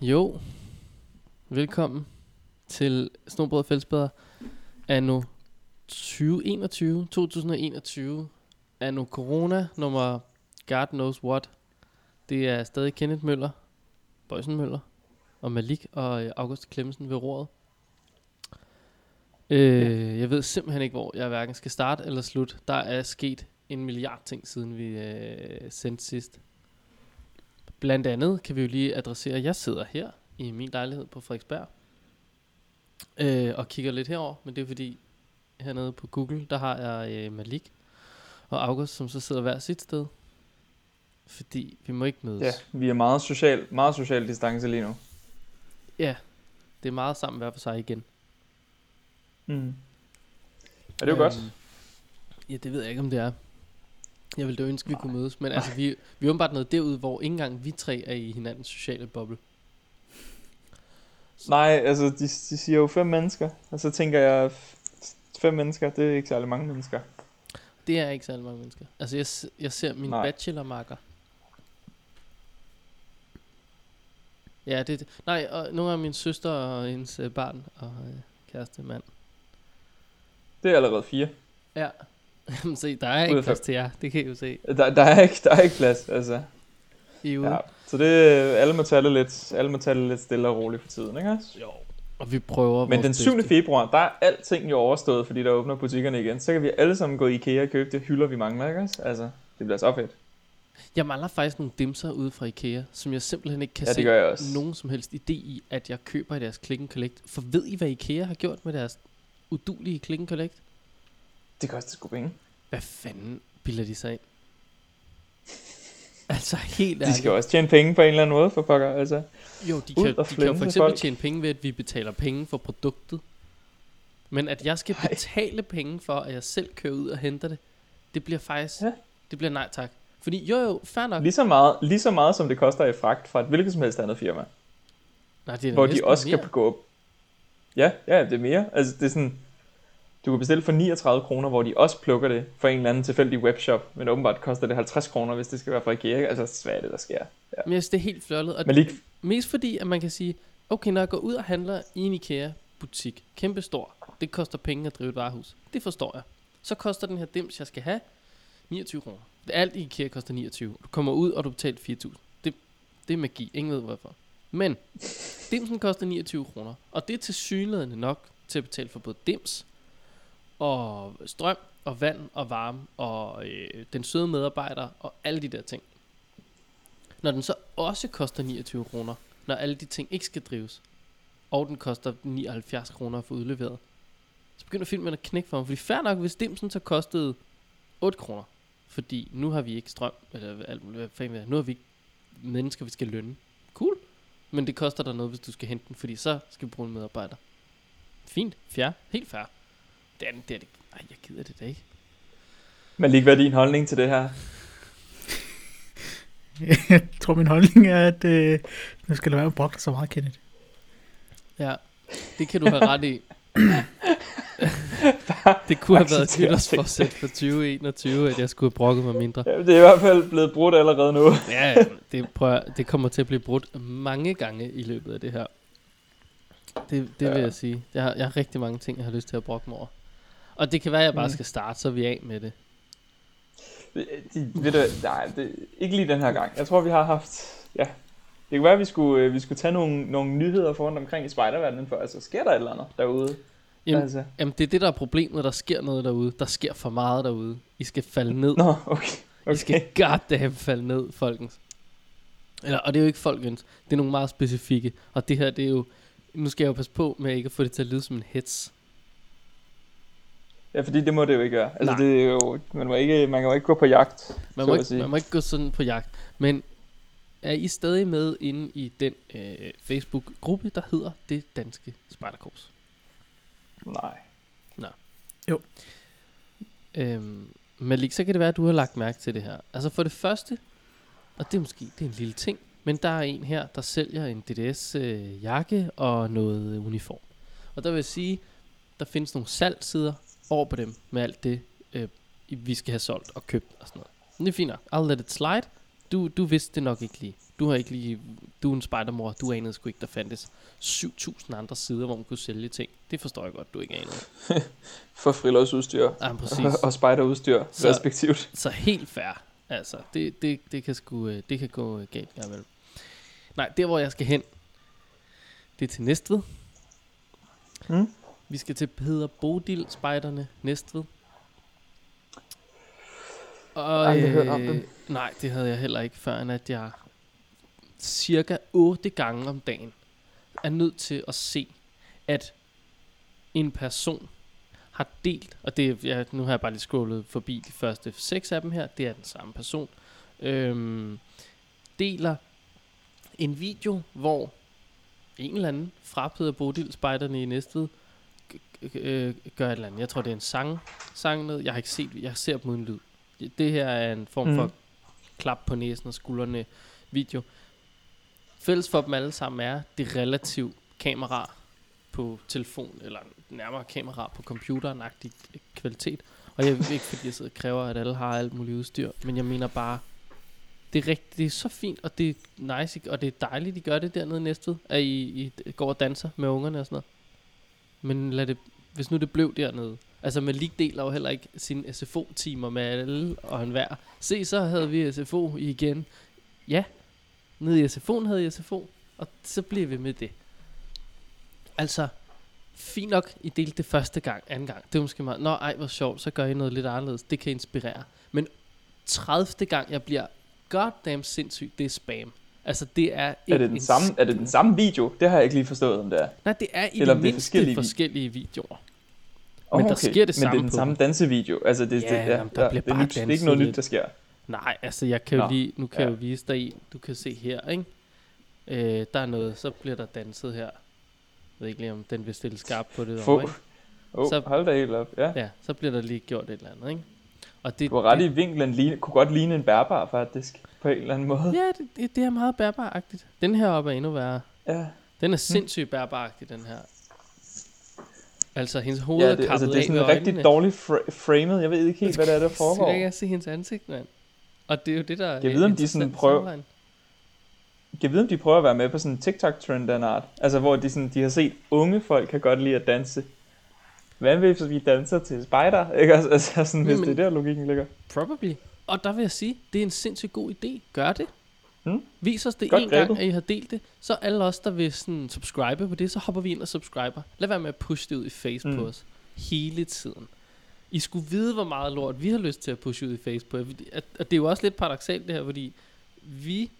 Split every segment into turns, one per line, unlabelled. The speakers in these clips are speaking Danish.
Ja, jo. Velkommen til Snobrød og Fællesbader anno 2021, 2021, anno corona nummer God knows what. Det er stadig Kenneth Møller, Bøjsen Møller og Malik og øh, August Klemmensen ved roret. Øh, jeg ved simpelthen ikke, hvor jeg hverken skal starte eller slutte. Der er sket en milliard ting, siden vi øh, sendte sidst. Blandt andet kan vi jo lige adressere, at jeg sidder her i min lejlighed på Frederiksberg øh, og kigger lidt herover, men det er fordi hernede på Google, der har jeg øh, Malik og August, som så sidder hver sit sted. Fordi vi må ikke mødes.
Ja, vi er meget social, meget social distance lige nu.
ja det er meget sammen hver for sig igen.
Mm. Er det jo godt?
Ja, det ved jeg ikke, om det er. Jeg ville da ønske, vi
Nej.
kunne mødes. Men altså, vi, vi er åbenbart noget derude, hvor ikke engang vi tre er i hinandens sociale boble.
Nej, altså de, de siger jo fem mennesker, og så tænker jeg, fem mennesker, det er ikke særlig mange mennesker.
Det er ikke særlig mange mennesker. Altså, jeg, jeg ser min
Nej.
bachelormarker. Ja, det, det Nej, og nogle af min søster og hendes øh, barn og øh, kæreste mand.
Det er allerede fire.
Ja. Jamen, se, der er ikke plads til jer. Det kan I jo se.
Der, der, er, ikke, der er ikke plads, altså.
I ude.
Ja. Så det, alle må tage det lidt, alle må tage det lidt stille og roligt for tiden, ikke også?
Jo. Og vi prøver
Men den
vores
7.
bedste.
februar, der er alting jo overstået, fordi der åbner butikkerne igen. Så kan vi alle sammen gå i IKEA og købe det hylder, vi mangler, ikke også? Altså, det bliver så fedt.
Jeg mangler faktisk nogle dimser ude fra Ikea, som jeg simpelthen ikke kan
Ja,
se nogen som helst idé i, at jeg køber i deres Click Collect. For ved I, hvad Ikea har gjort med deres udulige Click Collect?
Det koster sgu penge.
Hvad fanden bilder de sig ind? Altså helt
De
ærligt.
skal jo også tjene penge på en eller anden måde, for pokker, altså.
Jo, de kan, de kan jo for eksempel
folk.
tjene penge ved, at vi betaler penge for produktet. Men at jeg skal
Ej.
betale penge for, at jeg selv kører ud og henter det, det bliver faktisk,
Ja.
det bliver nej tak. Fordi jo jo, fair nok.
Lige så, meget, lige så meget, som det koster i fragt fra et hvilket som helst andet firma.
Nej, det er
hvor de også
mere.
kan gå op. Ja, ja, det er mere. Altså, det er sådan, du kan bestille for 39 kroner, hvor de også plukker det for en eller anden tilfældig webshop, men åbenbart koster det 50 kroner, hvis det skal være fra IKEA. Altså, hvad er det, der sker? Ja.
Men jeg synes, det er helt fjollet. Og
Men lige,
Mest fordi, at man kan sige, okay, når jeg går ud og handler i en IKEA-butik, kæmpe stor, det koster penge at drive et varehus. Det forstår jeg. Så koster den her dims, jeg skal have, 29 kroner. Alt i IKEA koster 29. Du kommer ud, og du betaler 4.000. Det, det er magi. Ingen ved hvorfor. Men dimsen koster 29 kroner. Og det er til synligheden nok til at betale for både dims, og strøm, og vand, og varme, og øh, den søde medarbejder, og alle de der ting. Når den så også koster 29 kroner, når alle de ting ikke skal drives, og den koster 79 kroner at få udleveret, så begynder filmen at knække for mig. Fordi fair nok, hvis dimsen så kostede 8 kroner, fordi nu har vi ikke strøm, eller alt muligt, hvad fanden nu har vi ikke mennesker, vi skal lønne. Cool. Men det koster dig noget, hvis du skal hente den, fordi så skal vi bruge en medarbejder. Fint, fair, helt fair. Det er, det er det. Ej, jeg gider det da ikke.
men lige hvad er din holdning til det her?
Jeg tror, min holdning er, at øh, nu skal der være med dig så meget, Kenneth.
Ja, det kan du have ret i. det kunne have været nytårsforsæt for 2021, at jeg skulle have brokket mig mindre.
Ja, det er i hvert fald blevet brudt allerede nu.
Ja, det, prøv, at- det kommer til at blive brudt mange gange i løbet af det her. Det, det vil
Ja.
jeg sige. Jeg har, jeg har rigtig mange ting, jeg har lyst til at brokke mig over. Og det kan være, at jeg bare
Mm.
skal starte, så er vi af med det.
Det, de, ved du, nej, det, ikke lige den her gang. Jeg tror, vi har haft... Ja. Det kan være, at vi skulle, øh, vi skulle tage nogle, nogle nyheder for rundt omkring i spejderverdenen, for altså, sker der et eller andet derude?
Jamen,
altså.
jamen, det er det, der er problemet. Der sker noget derude. Der sker for meget derude. I skal falde ned.
Nå, okay.
I skal
okay.
goddamn falde ned, folkens. Eller, og det er jo ikke folkens. Det er nogle meget specifikke. Og det her, det er jo... Nu skal jeg jo passe på med ikke at få det til at lyde som en hets.
Ja, fordi det må det jo ikke gøre. Altså,
Nej.
det er jo, man, må ikke, man kan jo ikke gå på jagt.
Man må, ikke,
sige.
man må ikke gå sådan på jagt. Men er I stadig med inde i den øh, Facebook-gruppe, der hedder Det Danske Spejderkorps?
Nej.
Øhm, Malik, så kan det være, at du har lagt mærke til det her. Altså for det første, og det er måske det er en lille ting, men der er en her, der sælger en DDS-jakke øh, og noget uniform. Og der vil jeg sige, der findes nogle salgsider over på dem med alt det, øh, vi skal have solgt og købt og sådan noget. Men det er fint nok. I'll let it slide. Du, du vidste det nok ikke lige. Du har ikke lige, du er en spejdermor, du anede sgu ikke, der fandtes 7.000 andre sider, hvor man kunne sælge ting. Det forstår jeg godt, du ikke anede.
For friluftsudstyr
Ja, præcis.
og spejderudstyr,
Så-
respektivt.
Så helt fair. Altså, det, det, det, kan, sgu, øh, det kan gå galt, ja vel. Nej, der hvor jeg skal hen, det er til Næstved.
Mm.
Vi skal til Peder Bodil Spejderne Næstved. Og,
Aldrig hørt om dem.
Nej, det havde jeg heller ikke, før end at jeg cirka 8 gange om dagen er nødt til at se, at en person har delt, og det er, ja, nu har jeg bare lige scrollet forbi de første seks af dem her, det er den samme person, øhm, deler en video, hvor en eller anden fra Peder Bodil spejderne i Næstved øh, gør et eller andet. Jeg tror, det er en sang, sang ned. Jeg har ikke set, jeg ser dem uden lyd. Det- her er en form
Mhm.
for klap på næsen og skuldrene video. Fælles for dem alle sammen er det relativt kamera på telefon, eller nærmere kamera på computeren kvalitet. Og jeg ved ikke, fordi jeg sidder og kræver, at alle har alt muligt udstyr, men jeg mener bare, det er, rigtig, det er så fint, og det er nice, og det er dejligt, de gør det dernede i Næstved, at I, I går og danser med ungerne og sådan noget. Men lad det, hvis nu det blev dernede, altså med League deler jo heller ikke sine SFO-timer med alle og enhver. Se, så havde vi SFO igen. Ja, nede i SFO'en havde jeg SFO, og så bliver vi med det. Altså, fint nok, I delte det første gang, anden gang. Det er måske meget, nå ej, hvor sjovt, så gør I noget lidt anderledes. Det kan inspirere. Men 30. gang, jeg bliver goddamn sindssygt, det er spam. Altså, det er
Er det, den
en
samme, er det den samme video? Det har jeg ikke lige forstået, om det er.
Nej, det er i
Eller
det mindste
forskellige
forskellige,
vid-
videoer.
Oh,
Men der sker det
Men det
samme
er den
på
samme dansevideo. Altså, det,
Ja,
det, ja,
jamen, der
ja,
bliver
det,
bare
nyt, det er ikke noget nyt,
lidt.
der sker.
Nej, altså jeg kan jo
Nå,
lige, nu kan
ja.
jeg jo vise dig en, du kan se her, ikke? Øh, der er noget, så bliver der danset her. Jeg ved ikke lige, om den vil stille skarp på det.
Få.
Over, ikke?
Oh,
Så-
hold da helt op. Ja.
Ja, så bliver der lige gjort et eller andet, ikke? Og det,
Du har ret
det,
i vinklen, ligne, kunne godt ligne en bærbar faktisk, på en eller anden måde.
Ja, det, det, det er meget bærbaragtigt. Den her oppe er endnu værre.
Ja,
Den er sindssygt bærbaragtig, den her. Altså, hendes hoved
ja
er
det,
kappet
altså, det er
af
sådan
ved
rigtig
øjnene.
dårligt fra- framed. Jeg ved ikke helt, hvad det er, der foregår.
Jeg kan se hendes ansigt, mand. Og det er jo det, der er
Jeg ved, om de sådan prøver-
sammenhæng.
Jeg ved, om de prøver at være med på sådan en TikTok-trend af en art. Altså, hvor de, sådan, de har set, unge folk kan godt lide at danse. Hvad hvis vi danser til spider? Ikke? Altså, sådan, hvis
Jamen-
det er der, logikken ligger.
Probably. Og der vil jeg sige, det er en sindssygt god idé. Gør det.
Hmm.
Vis os det
Godt
en gang,
grebet.
at I har delt det. Så alle os, der vil sådan subscribe på det, så hopper vi ind og subscriber. Lad være med at pushe det ud i face
Mm.
på os. Hele tiden. I skulle vide, hvor meget lort vi har lyst til at pushe ud i face på. Og det er jo også lidt paradoxalt det her, fordi vi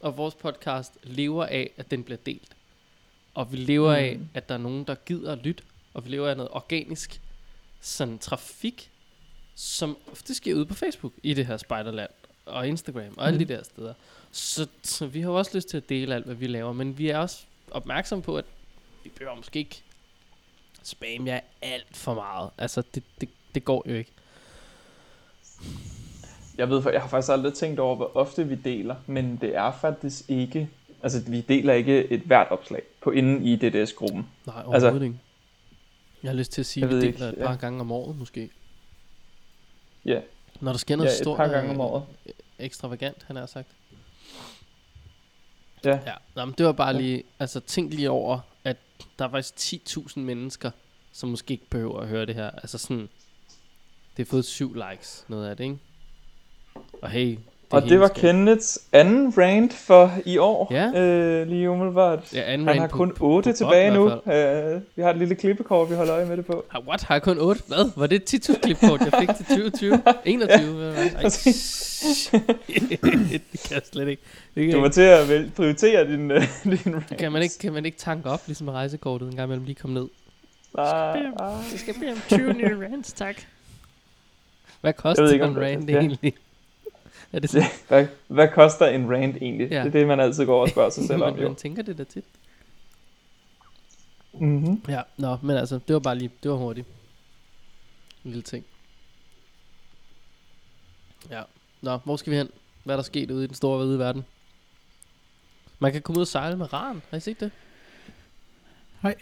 og vores podcast lever af, at den bliver delt. Og vi lever af,
Mm.
at der er nogen, der gider at lytte. Og vi lever af noget organisk sådan trafik, som ofte sker ude på Facebook i det her spejderland og Instagram og alle
Mhm.
de der steder. Så, så vi har også lyst til at dele alt, hvad vi laver, men vi er også opmærksomme på, at vi behøver måske ikke spamme jer alt for meget. Altså, det, det, det går jo ikke.
Jeg ved, for jeg har faktisk aldrig tænkt over, hvor ofte vi deler, men det er faktisk ikke... Altså, vi deler ikke et hvert opslag på inden i DDS-gruppen.
Nej, overhovedet
Altså-
ikke. Jeg har lyst til at sige, at vi deler
ikke,
et par
ja.
gange om året måske.
Ja,
Når der sker
ja
noget
et
stort
par gange
og,
om året.
ekstravagant, han har sagt.
Ja.
Ja, nå, men det var bare
Ja.
lige, altså tænk lige over, at der er faktisk 10.000 mennesker, som måske ikke behøver at høre det her. Altså sådan, det har fået syv likes, noget af det, ikke? Og hey, det
Og det var
skal-
Kenneths anden rant for i år,
Ja.
øh, lige umiddelbart.
Ja, anden
Han har
på-
kun
på-
8
på
tilbage nu. Øh, vi har et lille klippekort, vi holder øje med det på.
Ah, What? Har jeg kun 8? Hvad? Var det et 10 klipkort, jeg fik til 2020? 21? Ja, Ej, det kan jeg slet ikke. Det kan,
Du var til at prioritere din, øh, din rant.
kan, man ikke, kan man ikke tanke op, ligesom med rejsekortet, en gang imellem lige komme ned?
Ah.
Det skal blive om 20 nye rants, tak. Hvad koster en rant
ja.
Er det sådan,
Hvad, hvad koster en rant egentlig?
Ja.
Det er det, man altid går og spørger sig selv om.
man,
Jo.
man tænker det da tit.
Mm-hmm.
Ja, nå, men altså, det var bare lige, det var hurtigt. En lille ting. Ja, nå, hvor skal vi hen? Hvad er der sket ude i den store hvide verden? Man kan komme ud og sejle med ran, har I set det?
Nej.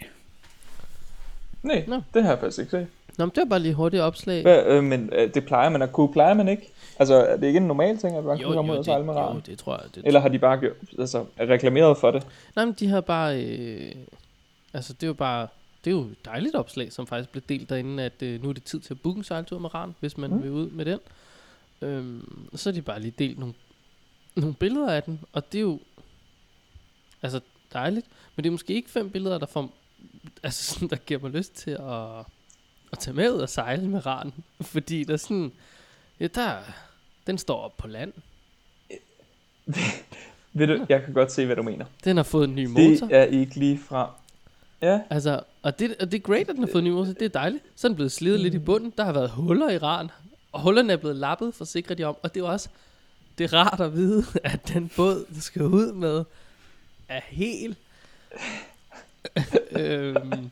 Nej,
Nå.
det har jeg faktisk ikke set.
Nå, men det var bare lige hurtigt opslag.
Hvad, øh, men øh, det plejer man at kunne, plejer man ikke? Altså, er det ikke en normal ting, at man
jo,
kan komme ud
jo,
og sejle med
det, jo,
raren?
det tror jeg. Det,
Eller har de bare gjort, altså, reklameret for det?
Nej, men de har bare... Øh, altså, det er jo bare... Det er jo et dejligt opslag, som faktisk blev delt derinde, at øh, nu er det tid til at booke en sejltur med Ran, hvis man
mm.
vil ud med den. Øhm, så har de bare lige delt nogle, nogle billeder af den, og det er jo altså dejligt, men det er måske ikke fem billeder, der får, altså sådan, der giver mig lyst til at, at tage med ud og sejle med Ran, fordi der er sådan, ja, der, den står op på land,
Ved du, jeg kan godt se, hvad du mener.
den har fået en ny motor.
Det er ikke lige fra... Ja,
Altså, og det, og det er great, at den har fået en ny motor. Det er dejligt. Så er den blevet slidet lidt i bunden. Der har været huller i ran. Og hullerne er blevet lappet, forsikrer de om. Og det er også det er rart at vide, at den båd, du skal ud med, er helt... øhm,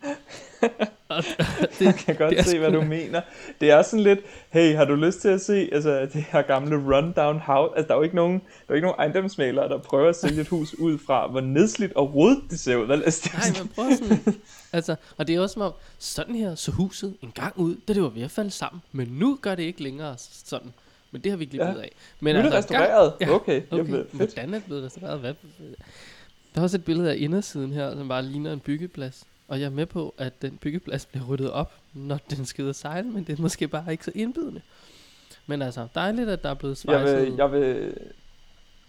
og, det,
jeg kan godt
det
se, hvad du mener. Det er sådan lidt, hey, har du lyst til at se altså, det her gamle rundown house? Altså, der er jo ikke nogen, der er jo ikke nogen ejendomsmalere, der prøver at sælge et hus ud fra, hvor nedslidt og rodet det ser ud. Altså, det
nej, men prøv sådan... Altså, og det er også som om, sådan her så huset en gang ud, da det var ved at falde sammen. Men nu gør det ikke længere sådan. Men det har vi ikke lige
Ja.
af. Men
nu er det
altså,
restaureret.
Ja,
Okay,
Okay,
jamen, fedt.
hvordan er det blevet restaureret? Hvad? Der er også et billede af indersiden her, som bare ligner en byggeplads. Og jeg er med på, at den byggeplads bliver ryddet op, når den og sejle, men det er måske bare ikke så indbydende. Men altså, dejligt, at der er blevet
Jeg
svejset.
vil, jeg vil,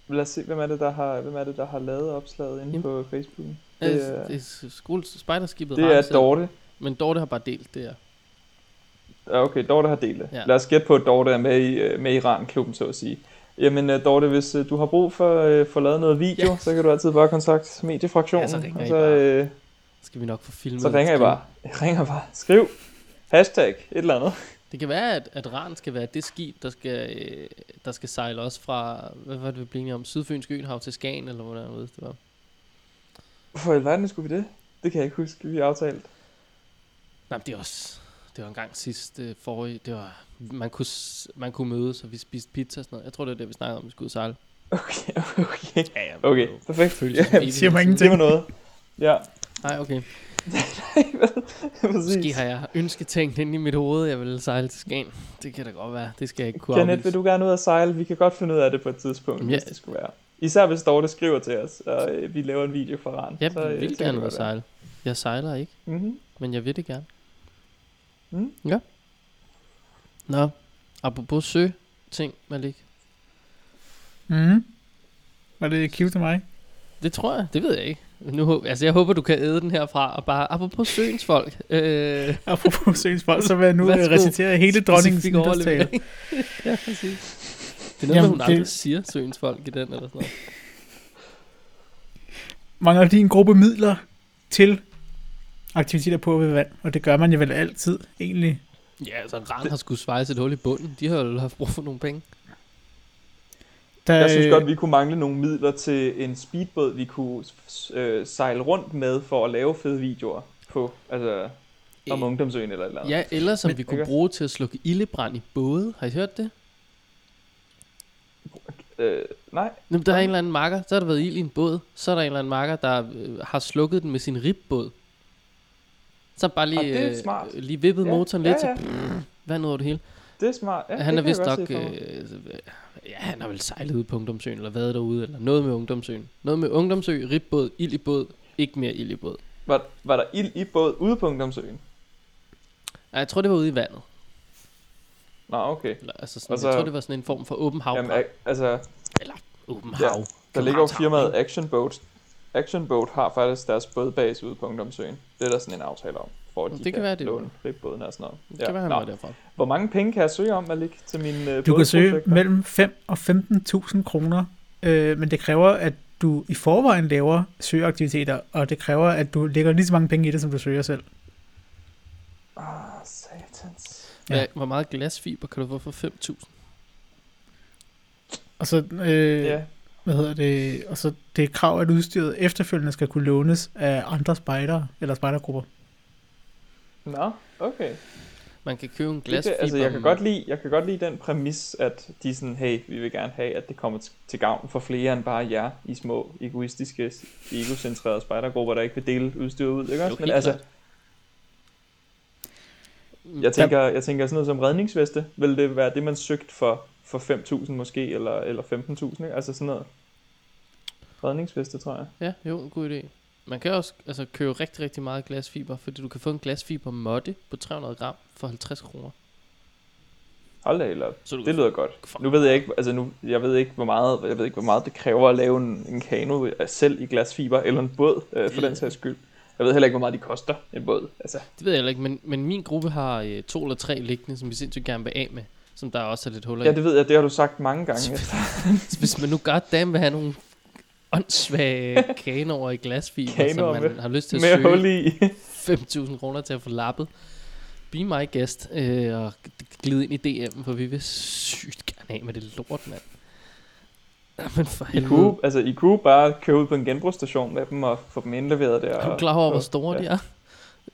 lad os se, hvem er det, der har, hvem er det, der har lavet opslaget inde
Jamen.
på Facebook?
det,
det
er, det er skole, spejderskibet.
Det er. Dorte.
Men Dorte har bare delt det her.
Ja, okay, Dorte har delt det.
Ja.
Lad os gætte på, at Dorte er med i, øh, med i Iran-klubben, så at sige. Jamen, øh, Dorte, hvis øh, du har brug for at øh, få lavet noget video,
Ja.
så kan du altid bare kontakte mediefraktionen.
Ja, så
og så, øh,
Skal vi nok få filmet.
så ringer jeg bare. Jeg ringer bare. Skriv. Hashtag. Et eller andet.
Det kan være, at, at Ran skal være det skib, der skal, øh, der skal sejle også fra, hvad var det, vi blev om, Sydfyns Øenhav til Skagen, eller hvordan det var.
Hvorfor i alverden skulle vi det? Det kan jeg ikke huske, vi har aftalt.
Nej, men det er også... Det var en gang sidst øh, forrige... Det var... Man kunne, man kunne mødes, og vi spiste pizza og sådan noget. Jeg tror, det var det, vi snakkede om, vi skulle ud sejle.
Okay, okay.
Ja, ja.
Okay, perfekt.
Føles
Ja,
siger
siden.
ingenting.
det var noget. Ja,
Nej, okay.
præcis.
Måske har jeg ønsketænkt ind i mit hoved, jeg vil sejle til Skagen. Det kan da godt være. Det skal jeg ikke kunne
Kenneth,
afvise.
vil du gerne ud og sejle? Vi kan godt finde ud af det på et tidspunkt,
Ja.
hvis det skulle være. Især hvis Dorte skriver til os, og øh, vi laver en video for Rand.
Jeg
så, øh,
vil
så
gerne
det
ud og sejle. Jeg sejler ikke,
Mhm.
men jeg vil det gerne.
Mm.
Ja. Nå, apropos sø ting, Malik.
Mm. Var det cute til mig?
Det tror jeg, det ved jeg ikke. Nu, altså jeg håber, du kan æde den herfra, og bare, apropos søens folk, øh,
Apropos søgsfolk, så vil jeg nu
Værsgo.
øh, recitere hele dronningens nytårstale.
ja, præcis. Det er noget,
Jamen,
hun
det-
aldrig siger, søens folk i den, eller sådan noget.
Mangler de en gruppe midler til aktiviteter på ved vand? Og det gør man jo vel altid, egentlig.
Ja, altså Rand har skulle svejse et hul i bunden. De har jo haft brug for nogle penge.
Der,
Jeg synes godt, vi kunne mangle nogle midler til en speedbåd, vi kunne øh, sejle rundt med for at lave fede videoer på, altså om
Øh,
ungdomsøen eller et eller andet.
Ja, eller som
Men-
vi kunne
Ikke?
bruge til at slukke ildebrand i både. Har I hørt det?
Øh, nej,
Jamen, der er en eller anden makker, så har der været ild i en båd. Så er der en eller anden makker, der øh, har slukket den med sin ribbåd. Så bare lige,
Ah,
øh, lige vippet
Ja,
motoren
ja,
lidt,
ja.
så vand ud over det hele.
Det er smart. Ja,
han er vist nok, øh, ja, han har vel sejlet ud på Ungdomsøen, eller været derude, eller noget med Ungdomsøen. Noget med Ungdomsø, ribbåd, ild i båd, ikke mere ild i båd.
Var, var der ild i båd ude på ungdomsøen?
Ja, jeg tror, det var ude i vandet.
Nå, okay.
Eller, altså sådan,
Og
så,
så-
jeg tror, det var sådan en form for åben hav.
Jamen, altså,
eller åben
Ja,
hav.
der ligger jo firmaet? Action Boat. Action Boat har faktisk deres bådbase ude på ungdomsøen. Det er der sådan en aftale om, for at
Det
de
kan
kan,
være, det er
låne ribbåden og sådan noget.
Det kan være, han var derfra.
Hvor mange penge kan jeg søge om, Malik, til mine uh,
Du kan søge mellem 5 og 15.000 kroner, øh, men det kræver, at du i forvejen laver søgeaktiviteter, og det kræver, at du lægger lige så mange penge i det, som du søger selv.
Ah, satans.
Ja.
Ja. Hvor meget glasfiber kan du få for 5.000?
Og så, øh,
Ja.
hvad hedder det, og så det er krav, at udstyret efterfølgende skal kunne lånes af andre spejdere, eller spejdergrupper.
Nå, okay.
Man kan købe en
Det,
glasfiber.
kan- altså, jeg kan, godt lide, jeg kan godt lide den præmis, at de sådan, hey, vi vil gerne have, at det kommer til- til gavn for flere end bare jer i små, egoistiske, egocentrerede spejdergrupper, der ikke vil dele udstyret ud, ikke også? Men altså. Jeg tænker, jeg tænker sådan noget som redningsveste, vil det være det, man søgte for, for 5.000 måske, eller, eller 15.000, ikke? Altså sådan noget redningsveste, tror jeg.
Ja, jo, god idé. Man kan også altså, købe rigtig, rigtig meget glasfiber, fordi du kan få en glasfiber måtte på 300 gram for 50 kroner.
Hold da, eller
Så du
det lyder godt. Nu ved jeg ikke, altså nu, jeg ved ikke, hvor meget, jeg ved ikke, hvor meget det kræver at lave en, en kano øh, selv i glasfiber, eller en båd, øh, for den sags skyld. Jeg ved heller ikke, hvor meget de koster, en båd. Altså,
Det ved jeg heller ikke, men, men min gruppe har øh, to eller tre liggende, som vi sindssygt gerne vil af med, som der også er lidt huller
ja,
i.
det ved jeg, det har du sagt mange gange.
Så hvis man nu goddamn vil have nogle åndssvage kanoer i glasfiber,
Kanoer
som man
med-
har lyst til at søge
hul i.
5.000 kroner til at få lappet. Be my guest øh, og glide ind i DM, for vi vil sygt gerne af med det lort, mand. Jamen for
I kunne, altså, I kunne bare køre ud på en genbrugsstation med dem og få dem indleveret der.
Er du klar over, hvor
og-
store
ja.
de er?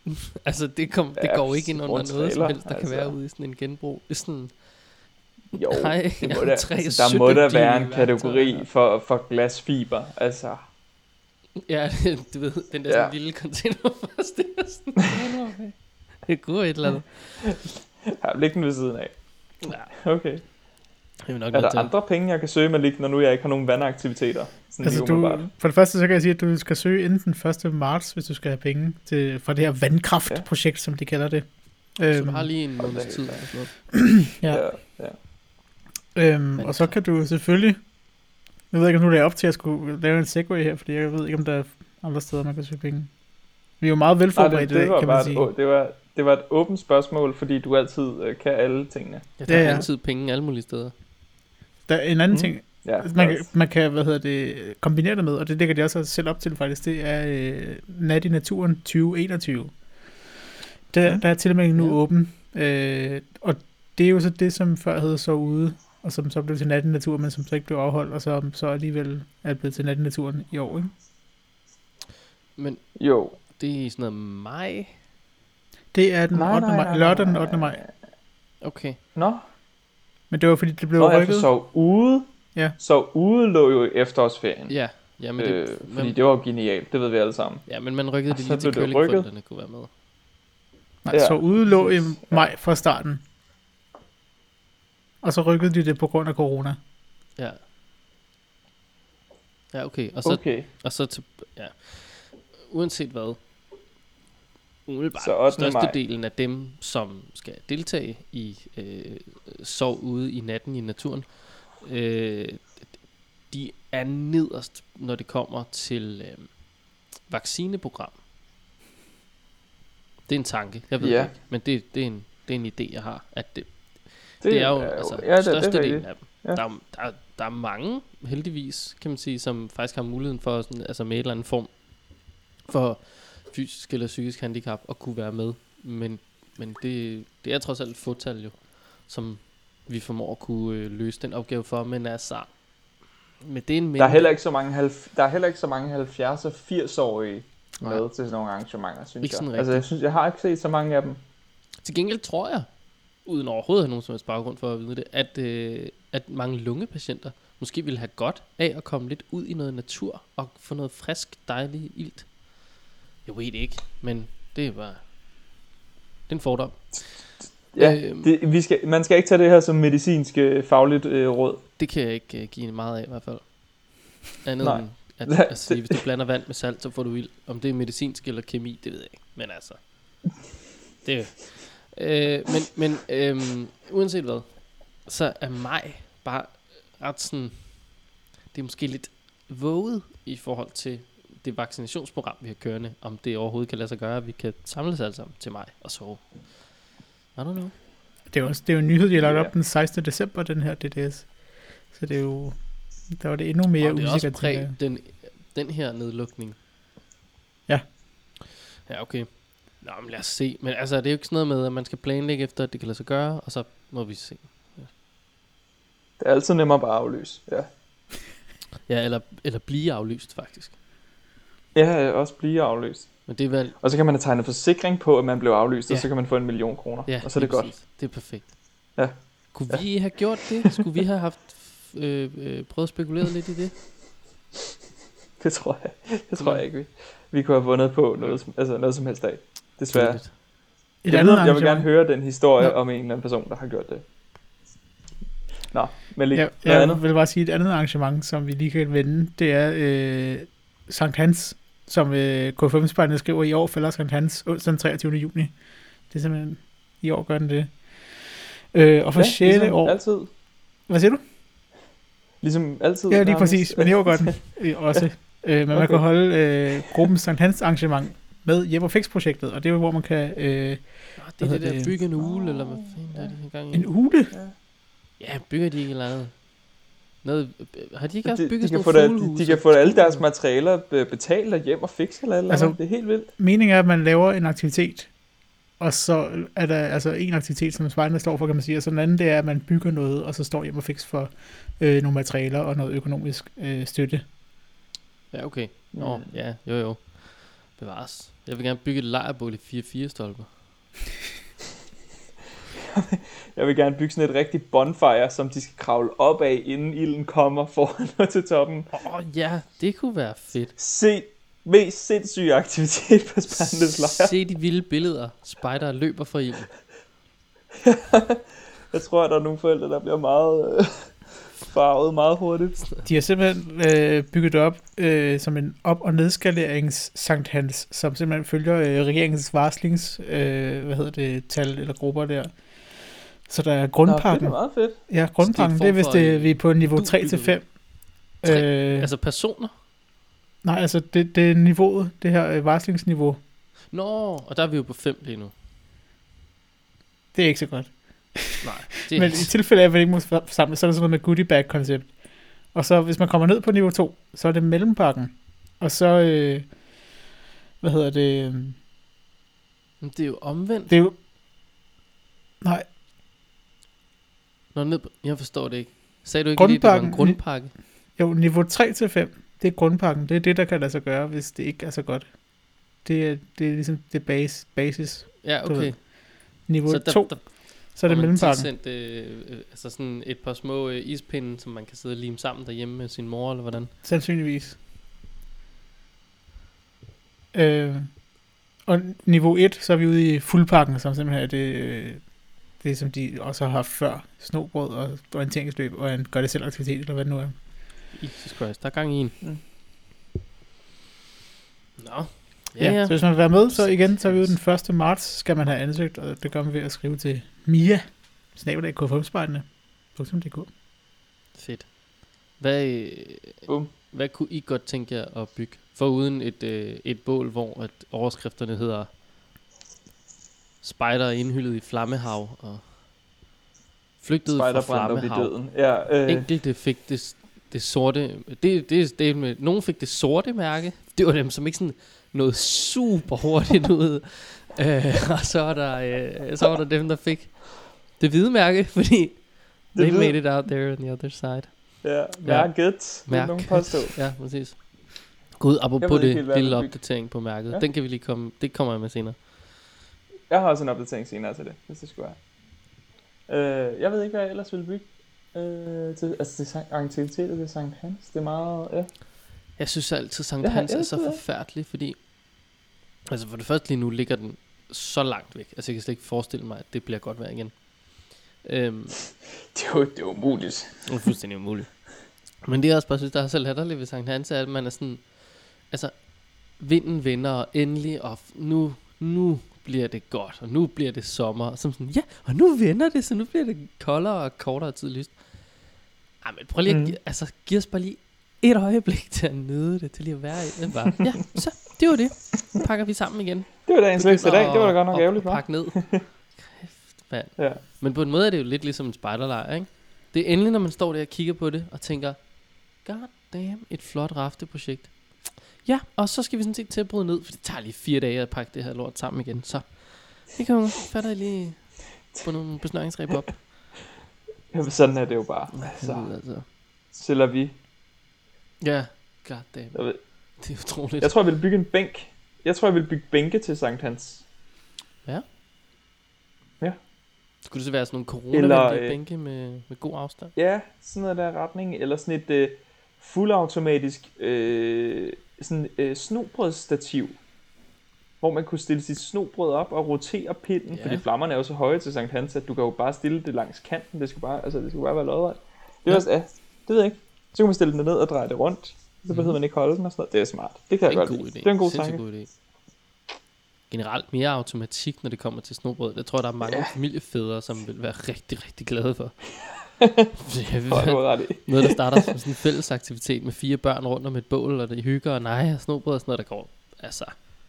altså, det, kom, det
Ja,
går ikke ind under noget som helst, der kan
altså.
være ude i sådan en genbrug. Sådan,
Jo,
Nej,
det
jeg
må da,
tre
altså, der må der være en
17
kategori for, for glasfiber. Altså,
ja, du ved, den der
Ja.
sådan lille container først, det er sådan, med. det kunne et eller andet.
her læg den ved siden af.
Ja,
Okay.
jeg nok
Er
til
der
at-
andre penge, jeg kan søge med lige, når nu jeg ikke har nogen vandaktiviteter? Sådan
Altså, du, for det første, så kan jeg sige, at du skal søge inden den 1. marts, hvis du skal have penge til, fra det her vandkraftprojekt, som de kalder det.
Så
Øhm,
du har lige en måneds tid.
ja.
ja.
Øhm, og så kan du selvfølgelig... Jeg ved ikke, om nu det er op til at skulle lave en segway her, fordi jeg ved ikke, om der er andre steder, man kan søge penge. Vi er jo meget
Nej,
velforberedt
det,
i
det, var
kan man sige.
et, det, var, det var et åbent spørgsmål, fordi du altid øh, kan alle tingene.
Ja, der
Ja,
er
ja.
altid penge alle mulige steder.
Der er en anden
Mm.
ting,
Ja,
man, kan, man kan, hvad hedder det, kombinere det med, og det lægger de også selv op til faktisk, det er øh, Nat i Naturen 2021. Der,
Mm.
der er til og med nu
Ja.
åben, øh, og det er jo så det, som før hed så ude, og som så blev til Nat i Naturen, men som så ikke blev afholdt, og som så alligevel er blevet til Nat i Naturen i år, ikke?
Men
Jo.
det er sådan noget maj.
Det er den 8. maj, lørdag den 8. maj.
Okay.
Nå,
Men det var fordi, det blev
Nå jeg
rykket.
så ude.
Ja.
Så ude lå jo i efterårsferien.
Ja, ja men, det,
øh,
men,
fordi det var genialt, det ved vi alle sammen.
ja, men man rykkede det
så
lige til
det rykket.
curlingforældrene kunne være med.
Nej,
Ja,
så ude lå i maj fra starten. Og så rykkede de det på grund af corona.
Ja. Ja, okay. Og så,
Okay,
og så til, ja. Uanset hvad, umiddelbart,
Så 8. maj.
størstedelen af dem, som skal deltage i øh, sov ude i natten i naturen, øh, de er nederst, når det kommer til øh, vaccineprogram. Det er en tanke, jeg ved
Ja.
det ikke, men det, det, er en, det er en idé, jeg har, at det, det, det er jo altså
ja, det, det
størstedelen
rigtigt.
af dem.
Ja.
Der, er, der, der er mange, heldigvis, kan man sige, som faktisk har muligheden for, sådan, altså med et eller andet form for fysisk eller psykisk handicap at kunne være med. Men, men det, det er trods alt et fåtal jo, som vi formår at kunne øh, løse den opgave for. Men altså, med det en
Der er heller ikke så mange, halv, der er heller ikke så mange 70 og 80-årige
Nej.
med til sådan nogle arrangementer, synes
Ikke
jeg.
sådan
Altså, jeg, synes, jeg har ikke set så mange af dem.
Til gengæld tror jeg, uden overhovedet at have nogen som helst baggrund for at vide det, at, øh, at mange lungepatienter måske ville have godt af at komme lidt ud i noget natur og få noget frisk, dejlig ilt. Jeg ved ikke, men det er bare... Det er en fordom.
Ja,
Øhm.
det, vi skal, man skal ikke tage det her som medicinsk øh, fagligt øh, råd.
Det kan jeg ikke uh, give meget af i hvert fald. Andet
Nej.
end at, at sige, hvis du blander vand med salt, så får du ild. Om det er medicinsk eller kemi, det ved jeg ikke. Men altså, det øh, Men, men øhm, uanset hvad, så er mig bare ret sådan, det er måske lidt våget i forhold til det vaccinationsprogram, vi har kørende, om det overhovedet kan lade sig gøre, at vi kan samles alle sammen til mig og sove. I don't know.
Det er også, det er jo en nyhed, de har lagt
Ja.
op den 16. december, den her DDS. Så det er jo... Der var det endnu mere
og det er også
jeg.
præg, den, den her nedlukning.
Ja.
Ja, okay. Nå, men lad os se. Men altså, det er jo ikke sådan noget med, at man skal planlægge efter, at det kan lade sig gøre, og så må vi se.
Det er altid nemmere bare at aflyse. Ja.
Ja, eller, eller blive aflyst, faktisk.
Ja, også blive aflyst.
Men det er vel...
Og så kan man have tegnet forsikring på, at man blev aflyst,
Ja.
og så kan man få en million kroner.
Ja,
og så er det godt.
præcis. Det er perfekt.
Ja.
Kunne
Ja.
vi have gjort det? Skulle vi have haft øh, øh, prøvet at spekulere lidt i det?
Det tror jeg, det tror jeg ikke, vi, vi kunne have vundet på noget, altså noget som helst af. Desværre.
Kedeligt.
Et
jeg,
andet
ved, jeg vil gerne høre den historie
Nå.
om en eller anden person, der har gjort det. Nå, men lige
Ja, jeg
andet.
vil bare sige, et andet arrangement, som vi lige kan vende, det er øh, Sankt Hans, som øh, K5-spejlene skriver i år, falder Sankt Hans onsdag den 23. juni. Det er simpelthen, i år gør den det. Øh, og for ja, 6.
ligesom
år...
altid.
Hvad siger du?
Ligesom altid.
Ja, lige
nærmest.
præcis, men i år gør den øh, også. Øh, men man
Okay.
kan holde øh, gruppen Sankt Hans arrangement med Hjem og Fix-projektet, og det er jo, hvor man kan... Øh,
det er det der
det?
bygge en ule, eller hvad fanden er det her gang i?
en ule.
Ja, bygger de ikke eller andet? Noget, øh, har de ikke også
de, de,
bygget
kan
sådan
få
nogle
de, de kan få alle deres materialer be- betalt og hjem og fikse eller, eller
Altså-
altså, det er helt vildt.
Meningen er, at man laver en aktivitet, og så er der altså en aktivitet, som spejlene står for, kan man sige, og så den anden, det er, at man bygger noget, og så står hjem og fix for øh, nogle materialer og noget økonomisk øh, støtte.
Ja, okay. Nå,
Mm.
ja, jo jo. Bevares. Jeg vil gerne bygge et lejrbål i 4-4 stolper.
Jeg vil gerne bygge sådan et rigtigt bonfire, som de skal kravle op af, inden ilden kommer foran og til toppen.
Åh oh, ja, det kunne være fedt.
Se mest sindssyge aktivitet på Spandes lejr.
Se de vilde billeder. Spider løber for ilden.
Jeg tror, at der er nogle forældre, der bliver meget øh, farvet meget hurtigt.
De har simpelthen øh, bygget det op øh, som en op- og nedskalerings Sankt Hans, som simpelthen følger øh, regeringens varslings, øh, hvad hedder det, tal eller grupper der. Så der er
Nå, det
grundpakken.
er meget fedt.
ja, grundpakken, det er, hvis det,
øh,
vi er på niveau
du
3 til
byggeri.
5.
Tre?
Øh,
Altså personer?
nej, altså det, det er niveauet, det her øh, varslingsniveau.
Nå, og der er vi jo på 5 lige nu.
Det er ikke så godt.
Nej, det
Men i tilfælde af, at man ikke må forsamle, så er der sådan noget med goodie bag koncept. Og så hvis man kommer ned på niveau 2, så er det mellempakken. Og så, øh, hvad hedder det, øh,
Men det er jo omvendt.
det er jo, nej,
Nå, ned på, jeg forstår det ikke. Sagde du ikke lige, det var en
Grundpakken.
grundpakke?
jo, niveau 3 til 5, det er grundpakken. Det er det, der kan lade sig gøre, hvis det ikke er så godt. Det er, det er ligesom det base, basis.
Ja, okay.
Niveau
Så
2,
der,
så er det mellempakken.
tilsendt, øh, øh, altså sådan et par små øh, ispinde, som man kan sidde og lime sammen derhjemme med sin mor, eller hvordan?
Sandsynligvis. Øh, og niveau 1, så er vi ude i fuldpakken, som simpelthen er det, øh, det som de også har haft før. Snobrød og orienteringsløb og en gør det selv aktivitet, eller hvad det nu er.
Jesus Christ, der er gang i en.
Mm.
Nå.
Ja, ja. Så hvis man vil være med, så igen, så er vi ude den 1. marts, skal man have ansøgt, og det gør man ved at skrive til Mia, snabelag k5spejdene, .dk.
Fedt. Hvad, øh,
Bum.
hvad kunne I godt tænke jer at bygge? Foruden et, øh, et bål, hvor at overskrifterne hedder Spider indhyllet i flammehav og flygtede fra
brændte op i
flammehav.
døden. Ja, øh,
Enkelte fik det, det sorte, det, det, det med, nogen fik det sorte mærke, det var dem, som ikke sådan noget super hurtigt ud. Øh, og så var, der, øh, så var der dem, der fik det hvide mærke, fordi they
hvide.
made it out there on the other side.
ja, mærket, vil
Mærket.
nogen påstå.
Ja, præcis. Gud, apropos det
helt,
lille opdatering på mærket.
Ja.
Den kan vi lige komme, det kommer jeg med senere.
Jeg har også en opdatering senere til det, hvis det skulle være. Øh, jeg ved ikke, hvad jeg ellers ville bygge. Øh, til, altså til Sankt- aktiviteter til Sankt Hans. Det er meget, ja.
Jeg synes altid, Sankt Hans er så
det.
forfærdelig, fordi... Altså for det første lige nu ligger den så langt væk. Altså jeg kan slet ikke forestille mig, at det bliver godt vejr igen. Øhm,
Det er jo det er umuligt.
det er fuldstændig umuligt. Men det er også bare, synes, der er så latterligt ved Sankt Hans, er, at man er sådan... Altså, vinden vender, og endelig, og nu, nu bliver det godt, og nu bliver det sommer. Og så sådan, ja, og nu vender det, så nu bliver det koldere og kortere tid lyst. Ej, men prøv lige
Mm.
altså, giv os bare lige et øjeblik til at nyde det, til lige at være i det. Bare, ja, så, det var det. Nu pakker vi sammen igen.
Det var dagens længste dag. Det var da godt nok ærgerligt,
pakke ned. Kæft, mand.
Ja.
Men på en måde er det jo lidt ligesom en spejderlejr, ikke? Det er endelig, når man står der og kigger på det og tænker, god damn, et flot rafteprojekt. Ja, og så skal vi sådan set til at bryde ned, for det tager lige fire dage at pakke det her lort sammen igen. Så det kan jo fatter jeg lige på nogle besnøringsræb op.
Jamen, sådan er det jo bare.
Så.
Så
Altså.
sælger vi.
Ja, god damn. Det er utroligt.
jeg tror, jeg vil bygge en bænk. Jeg tror, jeg vil bygge bænke til Sankt Hans.
Skulle det så være sådan nogle
Eller,
corona
øh,
bænke med, med god afstand?
Ja, sådan noget der retning. Eller sådan et øh, fuldautomatisk øh, sådan, øh, snobrødsstativ. hvor man kunne stille sit snobrød op og rotere pinden,
Ja.
ja. fordi flammerne er jo så høje til Sankt Hans, at du kan jo bare stille det langs kanten, det skal bare, altså, det skal bare være lodret. Det er
Ja.
også, ja, det ved jeg ikke. Så kan man stille den ned og dreje det rundt, så behøver man ikke holde den og sådan noget. Det er smart. Det kan.
Det
jeg
er
godt
god
lide.
idé.
Det er en god tanke.
god idé. Generelt mere automatik, når det kommer til snobrød. Det tror jeg, der er mange
Ja.
familiefædre, som vil være rigtig, rigtig glade for.
Er
er noget, der starter som sådan en fælles aktivitet med fire børn rundt om et bål, og det hygger, og nej, og snobrød og sådan noget, der går, altså,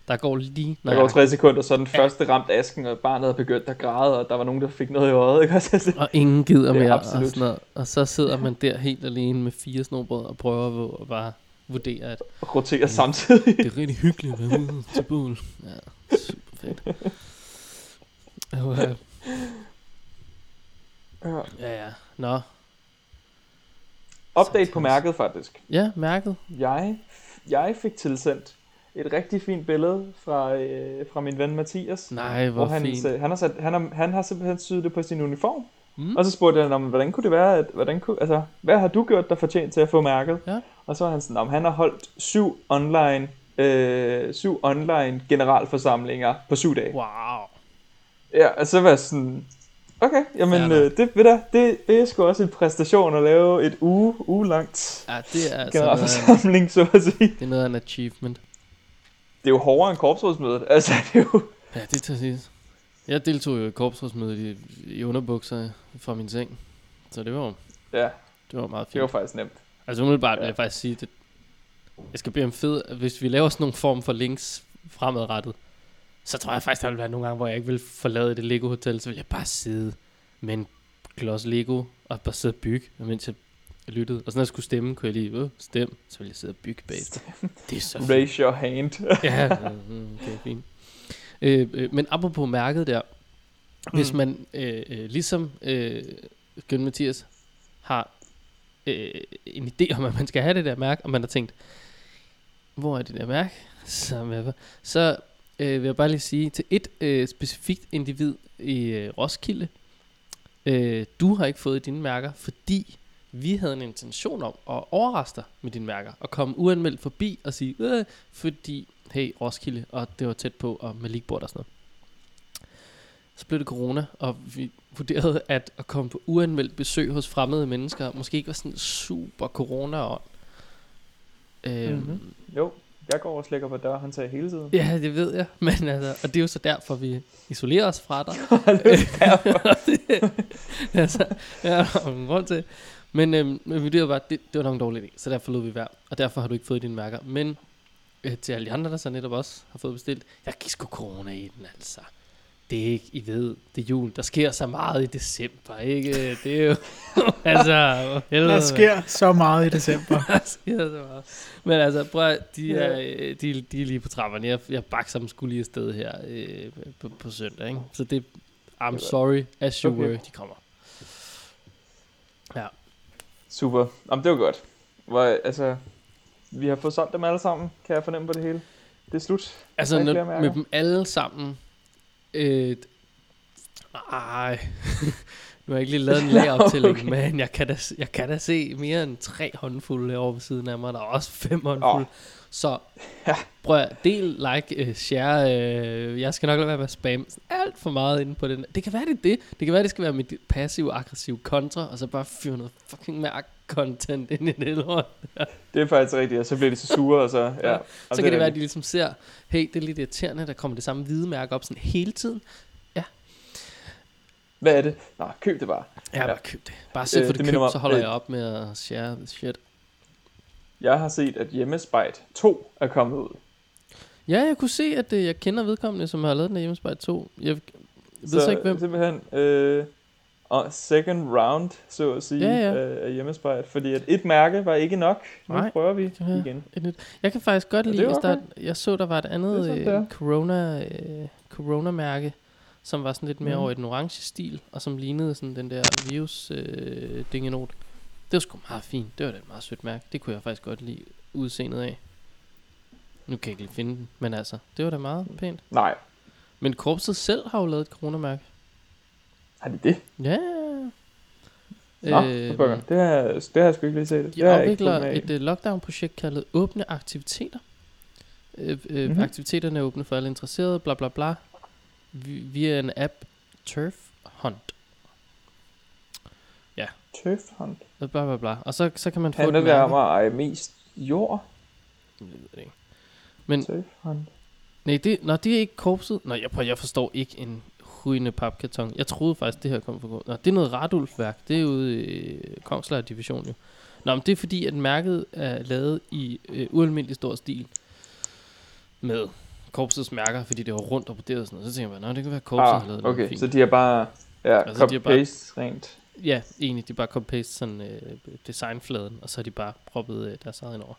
der går lige
Der går tre sekunder, så er den første ramt asken, og barnet havde begyndt at græde, og der var nogen, der fik noget i øjet. Ikke? Altså,
og ingen gider
er
mere, og,
absolut.
sådan noget. og så sidder man der helt alene med fire snobrød og prøver at bare vurdere, at
og roterer samtidig.
det er rigtig hyggeligt at være ude til bål. Ja, super fedt. Og, øh,
Ja.
Ja, ja. Nå.
Update på mærket faktisk.
Ja, mærket.
Jeg, jeg fik tilsendt et rigtig fint billede fra, øh, fra min ven Mathias.
Nej,
hvor
hvor
han,
fint.
øh, han, har sat, han, har, han har simpelthen syet det på sin uniform.
Mm.
Og så spurgte jeg hvordan kunne det være, at, hvordan kunne, altså, hvad har du gjort, der fortjent til at få mærket?
Ja.
Og så var han sådan, han har holdt syv online, øh, syv online generalforsamlinger på syv dage.
Wow.
Ja, og så var jeg sådan, okay, jamen
nok.
øh, det, ved du, det, det er sgu også en præstation at lave et uge, uge langt
Ja, det er altså noget,
generalforsamling, så at sige.
det er noget af en achievement.
Det er jo hårdere end korpsrådsmødet, altså det er jo...
Ja, det tager sidst. Jeg deltog jo i korpsrådsmødet i, i underbukser fra min seng. Så det var,
Ja,
det var meget
det var
fint.
faktisk nemt.
Altså umiddelbart vil jeg faktisk sige, det, jeg skal bede om fed, at hvis vi laver sådan nogle form for links fremadrettet, så tror jeg faktisk, der vil være nogle gange, hvor jeg ikke vil forlade det Lego Hotel, så vil jeg bare sidde med en klods Lego og bare sidde og bygge, mens jeg lyttede. Og så når jeg skulle stemme, kunne jeg lige, øh, stem, så ville jeg sidde og bygge bagefter. Det er så fint.
Raise your hand.
ja, mm, det er fint. Øh, øh, men apropos mærket der, hvis
Mm.
man øh, øh, ligesom øh, Gøn Mathias har øh, en idé om, at man skal have det der mærke, og man har tænkt, hvor er det der mærke? Så, så øh, vil jeg bare lige sige til et øh, specifikt individ i øh, Roskilde, øh, du har ikke fået dine mærker, fordi vi havde en intention om at overraske dig med dine mærker, og komme uanmeldt forbi og sige, øh, fordi, hey Roskilde, og det var tæt på, og med leagueboard og sådan noget. Så blev det corona, og vi vurderede, at at komme på uanmeldt besøg hos fremmede mennesker, måske ikke var sådan super corona -ånd. Øhm,
Mhm. Jo, jeg går og slækker på dørhåndtag hele tiden.
Ja, det ved jeg, men altså, og det er jo så derfor, vi isolerer os fra dig. altså, ja, der er en grund til. Men, øhm, men vi vurderede bare, det, det var nok en dårlig idé, så derfor lod vi være. Og derfor har du ikke fået dine mærker. Men øh, til alle de andre, der så netop også har fået bestilt, jeg gik sgu corona i den, altså. Det er ikke, I ved, det er jul. Der sker så meget i december, ikke? Det er jo, altså, helvede,
Der sker så meget i december.
Der sker så meget. Men altså, prøv de, er, øh, de, de er lige på trapperne. Jeg, jeg bakser dem skulle lige afsted her øh, på, på søndag, ikke? Så det, I'm sorry, as you
Okay.
were, de kommer. Ja.
Super. Jamen, det var godt. Hvor, altså, vi har fået solgt dem alle sammen, kan jeg fornemme på det hele. Det er slut.
Altså, når, med
mærker?
dem alle sammen, øh, ej, nu har jeg ikke lige lavet en lagoptælling,
Okay.
men jeg kan, da, jeg kan da se mere end tre håndfulde herovre ved siden af mig. Der er også fem håndfulde. Så
Ja.
prøv at del, like, uh, share. Uh, jeg skal nok lade være med at spamme alt for meget inde på den. Det kan være, det er det. Det kan være, det skal være mit passiv-aggressiv kontra, og så bare fyre noget fucking mærk content ind i det lort.
Det er faktisk rigtigt, og så bliver de så sure, og så... Ja.
Ja.
Og
Så kan det være, at de ligesom ser, hey, det er lidt irriterende, der kommer det samme hvide mærke op sådan hele tiden.
Hvad er det? Nå, køb det bare.
Ja,
Ja.
bare køb det. Bare se
Øh,
for
det
det,
minder
køb,
mig
så holder
øh,
jeg op med at share the shit.
Jeg har set, at Hjemmespejt 2 er kommet ud.
Ja, jeg kunne se, at øh, jeg kender vedkommende, som har lavet den her hjemmespejl 2. Jeg ved så, så ikke, hvem.
simpelthen øh, og second round, så at sige,
Ja, ja.
øh, af Hjemmespejt. Fordi at et mærke var ikke nok. Nu
Nej.
prøver vi
Ja.
igen.
Et. Jeg kan faktisk godt lide, hvis der,
okay.
er- jeg så, der var et
Det
andet
sådan,
øh, corona, øh, corona-mærke, som var sådan lidt mere
Mhm.
over i den orange stil, og som lignede sådan den der virus øh, dingenot. Det var sgu meget fint. Det var da et meget sødt mærke. Det kunne jeg faktisk godt lide udseendet af. Nu kan jeg ikke lige finde den, men altså, det var da meget pænt.
Nej,
Men korpset selv har jo lavet et coronamærke.
Har de det?
Ja.
Nå, øh, det, har, jeg- det har jeg sgu ikke lige set.
de
det har ikke
afvikler
fulgt med i.
et uh, lockdown-projekt kaldet Åbne Aktiviteter. Øh, øh,
Mhm.
mm-hmm. Aktiviteterne er åbne for alle interesserede, bla bla bla. Vi- Via en app, Turf Hunt.
Turf hunt.
Øh, Bla bla bla. Og så, så kan man få
Handler det om at eje mest jord?
Jeg ved det ikke. Men
Turf hunt.
nej, det, nå, det er ikke korpset. Nå, jeg, prøver, jeg forstår ikke en hujende papkarton. Jeg troede faktisk, det her kom fra Nå, det er noget Radulf-værk. Det er ude i øh, Kongslejr Division jo. Nå, men det er fordi, at mærket er lavet i øh, ualmindelig stor stil. Med korpsets mærker, fordi det var rundt og broderet og sådan noget. Så tænker jeg bare, det kan være korpset har lavet
Ah, okay,
fint.
så de har bare ja,
Altså,
copy-paste rent.
Ja, egentlig. De bare copy-paste sådan øh, designfladen, og så har de bare proppet øh, deres eget ind over.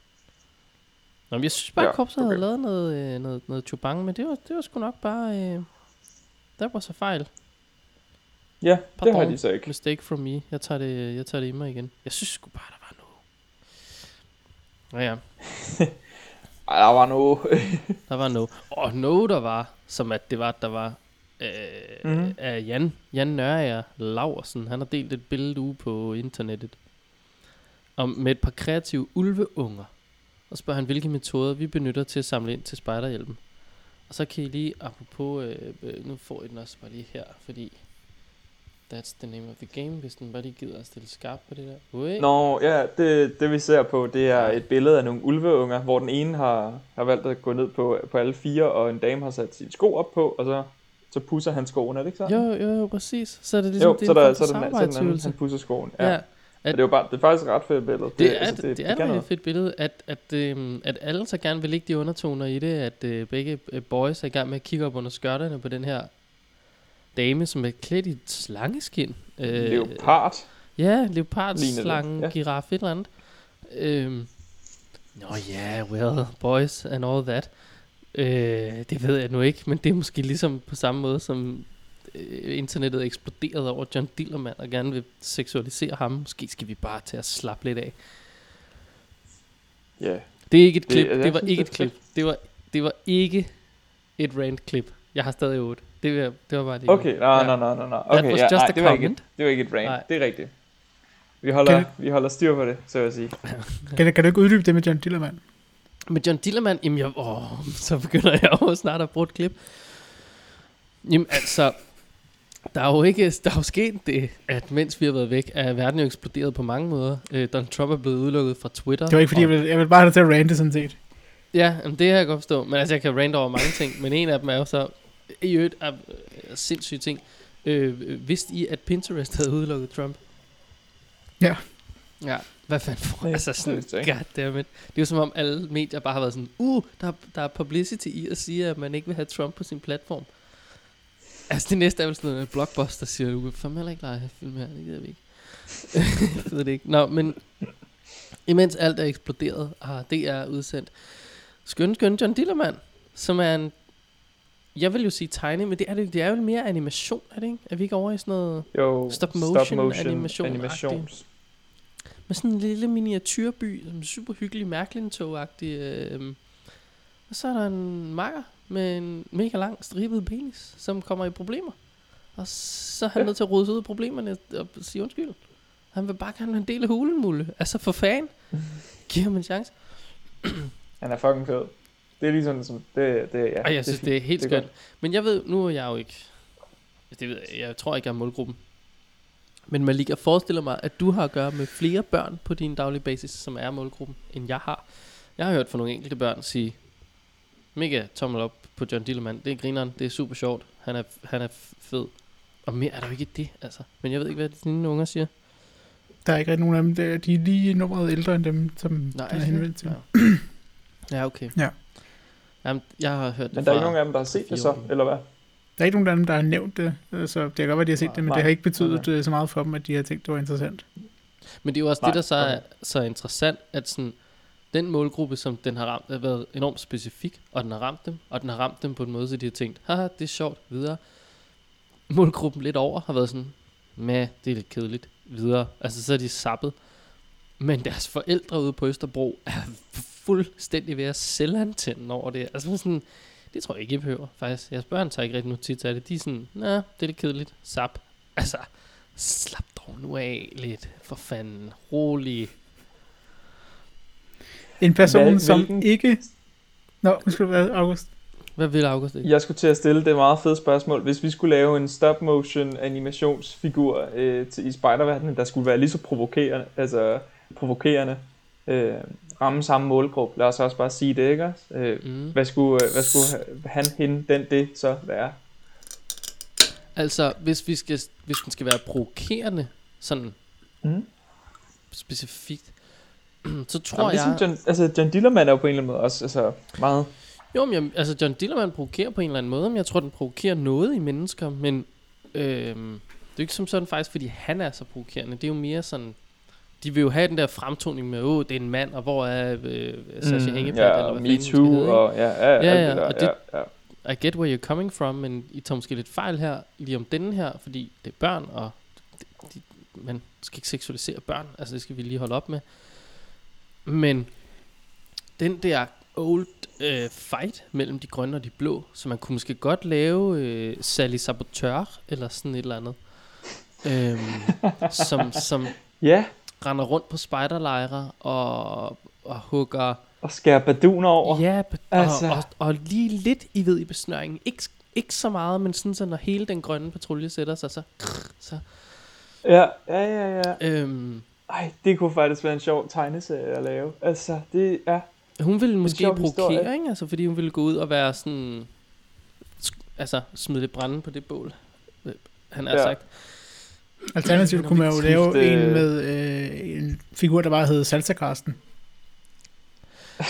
Nå, men jeg synes bare,
Ja,
ja, korpset okay. havde lavet noget, øh, noget, noget chubang, men det var, det var sgu nok bare... Øh, der var så fejl.
Ja, det har
Pardon.
de så ikke.
Mistake from me. Jeg tager det, jeg tager det i mig igen. Jeg synes sgu bare, der var noget. Ja, ja.
Ej, der var noget.
Der var noget. Og noget, der var, som at det var, der var øh,
Mhm.
mm-hmm. af Jan, Jan Nørager Laversen. Han har delt et billede ude på internettet. Om, med et par kreative ulveunger. Og spørger han, hvilke metoder vi benytter til at samle ind til spejderhjælpen. Og så kan I lige, apropos, øh, øh, nu får I den også bare lige her, fordi that's the name of the game, hvis den bare lige gider at stille skarp på det der. Ui.
Nå, ja, det, det vi ser på, det er et billede af nogle ulveunger, hvor den ene har, har valgt at gå ned på, på alle fire, og en dame har sat sine sko op på, og så, så pusser han skoene, er det ikke så?
Jo, jo, jo, præcis. Så er det ligesom,
jo,
det
så,
er
der,
en
så, er den, så den
samarbejdsøvelse.
han pusser skoene. Ja.
Ja,
Og det er jo bare, det er faktisk et ret fedt billede.
Det, er,
altså,
det, det er
kan
et
noget.
fedt billede, at, at, øhm, at alle så gerne vil ligge de undertoner i det, at øh, begge øh, boys er i gang med at kigge op under skørterne på den her dame, som er klædt i et slangeskin. Øh,
Leopard.
Ja, leopard,
det,
slange,
ja.
giraf, et eller andet. Øhm, Nå ja, yeah, well, boys and all that. Øh, det ved jeg nu ikke, men det er måske ligesom på samme måde, som internettet er eksploderet over John Dillermand og gerne vil seksualisere ham. Måske skal vi bare til at slappe lidt af.
Ja.
Det er ikke et klip. Det, det var ikke
det
et klip. Det var, det var ikke et rant klip. Jeg har stadig 8. Det, jeg, det var bare lige.
Okay,
Ja.
nå, nå, nå, nå.
That
Okay,
was
ja,
just
nej,
a
det var, ikke,
comment.
et- det var ikke et rant.
Nej.
Det er rigtigt. Vi holder,
Kan-
vi holder styr på det, så vil jeg sige.
Kan, kan du ikke uddybe det med John Dillermand?
Men John Dillermand, jamen jeg, åh, så begynder jeg jo snart at bruge et klip. Jamen altså, der er jo ikke, der er jo sket det, at mens vi har været væk, er verden jo eksploderet på mange måder. Øh, Donald Trump er blevet udelukket fra Twitter.
Det var ikke fordi,
og-
jeg vil, jeg vil bare have det til at rante sådan set.
Ja, jamen, det har jeg godt forstå. Men altså, jeg kan rante over mange ting. Men en af dem er jo så, i øvrigt, er, øh, sindssyge ting. Øh, vidste I, at Pinterest havde udelukket Trump?
Ja.
Ja, hvad fanden for? Altså
det
sådan, goddammit. Det er jo som om alle medier bare har været sådan, uh, der, er- der er publicity i at sige, at man ikke vil have Trump på sin platform. Altså det næste er vel sådan noget, Blockbuster siger, du kan fandme heller ikke lege film her, det gider vi ikke. jeg ved det ikke. Nå, men imens alt er eksploderet, har DR udsendt Skøn, skøn John Dillermand, som er en, jeg vil jo sige tegne, men det er, det, det er jo mere animation, er det ikke? Er vi ikke over i sådan noget,
Jo,
Stop motion animation-agtigt.
animations.
med sådan en lille miniatyrby, som er super hyggelig, Mærklin-tog-agtig, øh, og så er der en makker med en mega lang stribet penis, som kommer i problemer. Og så er han
Ja.
nødt til at rode sig ud af problemerne og sige undskyld. Han vil bare gerne have en del af hulen, Mulle. Altså for fan. Giv ham en chance.
Han er fucking fed. Det er ligesom, som, det, det, ja.
Og jeg synes, det er helt
det
skønt. Men jeg ved, nu er jeg jo ikke... Det ved jeg, jeg tror ikke, jeg er målgruppen. Men Malika, forestiller mig, at du har at gøre med flere børn på din daglige basis, som er målgruppen, end jeg har. Jeg har hørt fra nogle enkelte børn sige, mega tommel op på John Dillermand. Det er grineren, det er super sjovt. Han er, han er fed. Og mere er der jo ikke det, altså. Men jeg ved ikke, hvad dine unger siger.
Der er ikke rigtig nogen af dem, der, de er lige nummeret ældre end dem, som
Nej,
den er henvendt til.
Ja. ja, okay.
Ja.
Jamen, jeg har hørt
Men
det
der er ikke nogen af dem, der har set det så,
år.
eller hvad?
Der er ikke nogen af dem, der har nævnt det, så det kan godt være, de har set det, men
Nej.
det har ikke betydet
Nej.
øh, så meget for dem, at de har tænkt, det var interessant.
Men det er jo også
Nej,
det, der så er så interessant, at sådan, den målgruppe, som den har ramt, har været enormt specifik, og den har ramt dem, og den har ramt dem på en måde, så de har tænkt, haha, det er sjovt, videre. Målgruppen lidt over har været sådan, med det er lidt kedeligt, videre. Altså, så er de sappet. Men deres forældre ude på Østerbro er fuldstændig ved at selvantænde over det. Altså sådan, det tror jeg ikke, jeg behøver, faktisk. Jeres børn tager ikke rigtig notits af det. De er sådan, nej, det er lidt kedeligt. Sap. Altså, slap dog nu af lidt, for fanden. Rolig.
En person,
Hvad-
som
hvilken-
ikke... Nå, nu skal du være August.
Hvad vil August ikke?
Jeg skulle til at stille det meget fede spørgsmål. Hvis vi skulle lave en stop-motion animationsfigur øh, til, i spiderverdenen, der skulle være lige så provokerende, altså provokerende, øh, ramme samme målgruppe, lad os også bare sige det, ikke også? Øh,
Mm.
hvad, skulle, øh, hvad skulle han, hende, den, det så være?
Altså, hvis, vi skal, hvis den skal være provokerende, sådan
Mm.
specifikt, så tror
Jamen,
jeg...
ligesom John, altså, John Dillermand er jo på en eller anden måde også altså, meget...
Jo, men jeg, altså John Dillermand provokerer på en eller anden måde, men jeg tror, den provokerer noget i mennesker, men øhm, det er jo ikke som sådan faktisk, fordi han er så provokerende. Det er jo mere sådan, de vil jo have den der fremtoning med, åh, det er en mand, og hvor er øh, Sasha mm, Hængepat,
ja,
eller hvad
Me
fanden
Too,
hedde,
og ja, ja,
Ja, ja,
det der,
og det-
ja, ja.
I get where you're coming from, men I tager måske lidt fejl her, lige om denne her, fordi det er børn, og de, de, man skal ikke seksualisere børn, altså det skal vi lige holde op med. Men den der old øh, fight mellem de grønne og de blå, så man kunne måske godt lave øh, Sally Sabotør, eller sådan et eller andet, øhm, som, som
ja,
render rundt på spejderlejre og, og hugger
og skære baduner over.
Ja,
Altså.
og, og, og lige lidt i ved i besnøringen. Ikke, ikke så meget, men sådan så når hele den grønne patrulje sætter sig, så... så
Ja, ja, ja, ja.
øhm,
Ej, det kunne faktisk være en sjov tegneserie at lave. Altså, det er...
hun ville måske provokere, ikke? Altså, fordi hun ville gå ud og være sådan... Altså, smide lidt brænde på det bål. øh, Han har
Ja.
ja. sagt.
Alternativt kunne man jo
Skifte-
lave en med øh, en figur, der bare hed Salsa Karsten.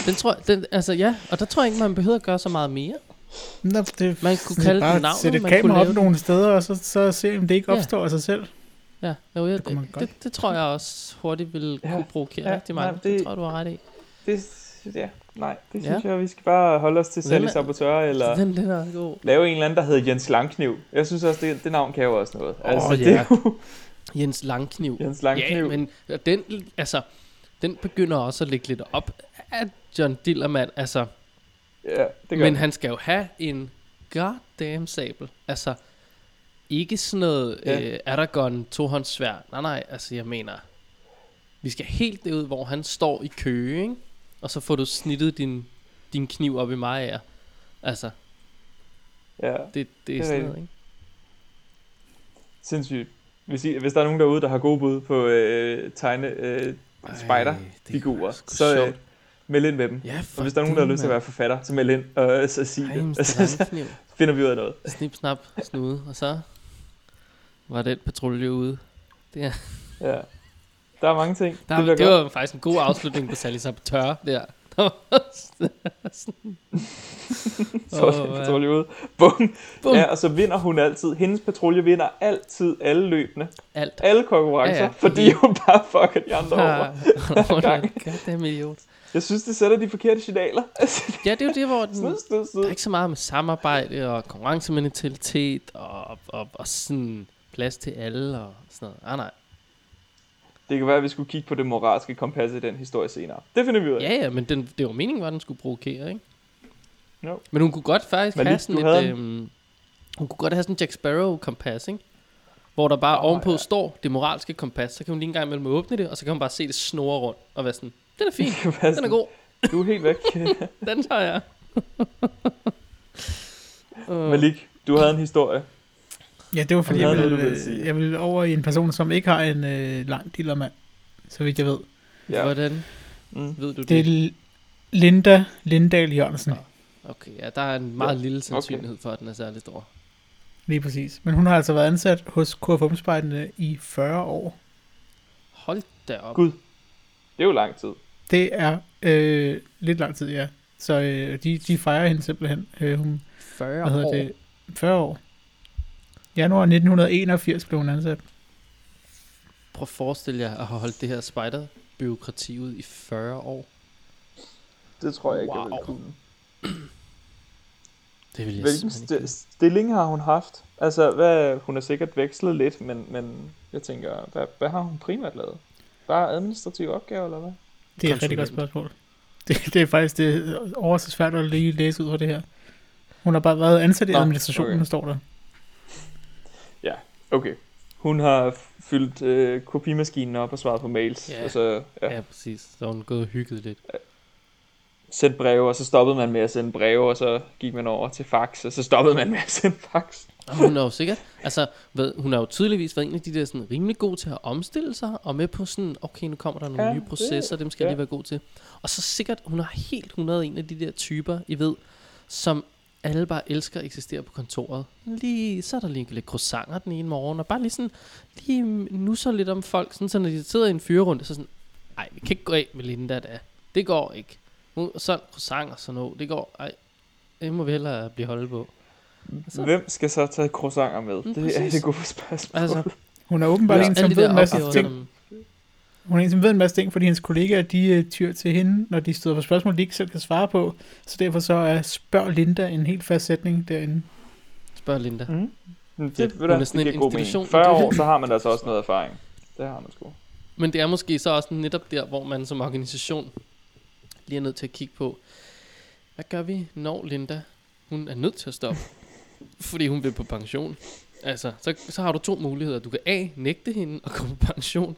Den tror den, altså ja, og der tror jeg ikke, man behøver at gøre så meget mere.
Nå, det,
Man kunne kalde
bare
den navnet,
sætte et
man kunne
kamera op nogle steder, og så, så se, om det ikke
Ja.
opstår af sig selv.
Ja, jo, ja
Det
det,
godt.
det, det, tror jeg også hurtigt vil
Ja,
kunne provokere
ja,
rigtig
nej,
mange. Det,
det-
det tror jeg, du har ret i.
det ja, nej, det
Ja.
synes jeg, vi skal bare holde os til Sally Sabotør, eller
Den, den er god.
lave en eller anden, der hedder Jens Langkniv. Jeg synes også, det, det navn kan jo også noget. Altså,
Åh,
det
ja.
er jo
Jens Langkniv.
Jens Langkniv.
Ja, men den, altså, den begynder også at lægge lidt op af John Dillermand, altså,
ja, det gør
men
han.
han skal jo have en goddamn sabel. Altså, ikke sådan noget
Ja.
øh, Aragorn tohåndssvær. Nej, nej, altså jeg mener, vi skal helt derud, hvor han står i kø, ikke? Og så får du snittet din, din kniv op i mig af. Altså,
Ja,
det, det er
Det er
sådan noget, ikke?
sindssygt. Hvis, I, hvis der er nogen derude, der har gode bud på øh, tegne øh, spider-figurer, så øh, meld ind med dem.
Ja,
Og hvis der er nogen, der har lyst til at være forfatter, så meld ind og øh, så sig
Ej,
det. Så
Langkniv.
finder vi ud af noget.
Snip, snap, snude, og så var den patrulje ude.
Ja. Der er mange ting.
Der,
det
det, det
godt.
var faktisk en god afslutning på Sally Sabotør der. Var
Så er den
ja.
patrulje ude. Bum.
Bum.
Ja, og så vinder hun altid. Hendes patrulje vinder altid alle løbende.
Alt.
Alle konkurrencer.
Ja,
Ja. Fordi hun bare fucker de andre over.
Hun er
gang.
en goddamn idiot.
Jeg synes, det sætter de forkerte signaler. Altså,
Ja, det er jo det, hvor den,
snyd,
der er ikke så meget med samarbejde og konkurrencementalitet og, og, og sådan plads til alle og sådan noget. Ah, nej.
Det kan være, at vi skulle kigge på det moralske kompas i den historie senere. Det finder vi ud af.
Ja, ja, men den, det var meningen, var, at den skulle provokere, ikke?
Jo.
Men hun kunne godt faktisk
Men
have sådan et... Øhm, hun kunne godt have sådan en Jack Sparrow-kompas, ikke? Hvor der bare oh, ovenpå
ja.
står det moralske kompas. Så kan hun lige en gang imellem åbne det, og så kan hun bare se det snore rundt og være sådan, den er fin, den er
sådan,
god,
Du er helt væk.
den tager jeg. uh,
Malik, du havde en historie.
Ja, det var fordi, jeg ville,
ville sige?
jeg ville over i en person, som ikke har en øh, lang dillermand, så vidt jeg ved.
Ja.
Hvordan
Mm.
ved du det?
Det er Linda Lindahl Jørgensen,
Okay, ja, der er en meget
Ja,
lille sandsynlighed for, at den er særlig stor.
lige præcis. Men hun har altså været ansat hos KFM-spejdene i 40 år.
Hold da op.
Gud. Det er jo lang tid.
Det er øh, lidt lang tid, ja. Så øh, de, de fejrer hende simpelthen. Øh, hun,
40
hvad hedder
år.
det? 40 år. Januar 1981 blev hun ansat.
Prøv at forestille jer at have holdt det her spider-byråkrati ud i 40 år.
Det tror jeg ikke, jeg
Wow.
vil kunne.
Det vil jeg
Hvilken st- stilling har hun haft? Altså, hvad, hun har sikkert vekslet lidt, men, men jeg tænker, hvad, hvad har hun primært lavet? Bare administrative opgaver, eller hvad?
Det er et rigtig godt spørgsmål. Det, det er faktisk det er over så svært at lige læse ud af det her. Hun har bare været ansat i administrationen,
okay.
står der.
Okay. Hun har fyldt øh, kopimaskinen op og svaret på mails.
Ja.
Og så, ja.
Ja. ja, præcis. Så har hun gået og hygget lidt.
sendte breve, og så stoppede man med at sende breve, og så gik man over til fax, og så stoppede man med at sende fax.
Og hun er jo sikkert, altså, ved, hun har jo tydeligvis været en af de der sådan rimelig god til at omstille sig, og med på sådan, okay, nu kommer der nogle
Ja,
ja, nye
det-
processer, dem skal jeg
ja.
lige være god til. Og så sikkert, hun er helt 100 en af de der typer, I ved, som alle bare elsker at eksistere på kontoret. Lige, så er der lige lidt croissanter den ene morgen, og bare lige sådan, lige nu så lidt om folk, sådan, så når de sidder i en fyrerunde, så sådan, ej, vi kan ikke gå af med Linda da. Det går ikke. Nu, sådan croissant og sådan noget, det går, ej, det må vi hellere blive holdt på. Så-
Hvem skal så tage croissanter med?
Mm,
Det er
præcis.
det gode spørgsmål.
Altså,
Hun er åbenbart
Ja.
en, som ved
der
en masse ting.
som,
Hun er en, som ved en masse ting, fordi hendes kollegaer, de uh, tyr til hende, når de støder på spørgsmål, de ikke selv kan svare på. Så derfor så er spørg Linda en helt fast sætning derinde.
spørg Linda.
Mm. Det,
Det-
det, det,
er
det
sådan en
giver god mening.
institution.
40
Det-
år, så har man altså også noget erfaring. Det har man sgu.
Men det er måske så også netop der, hvor man som organisation lige er nødt til at kigge på, hvad gør vi, når Linda, hun er nødt til at stoppe, fordi hun vil på pension. Altså, så, så har du to muligheder. Du kan A, nægte hende og gå på pension,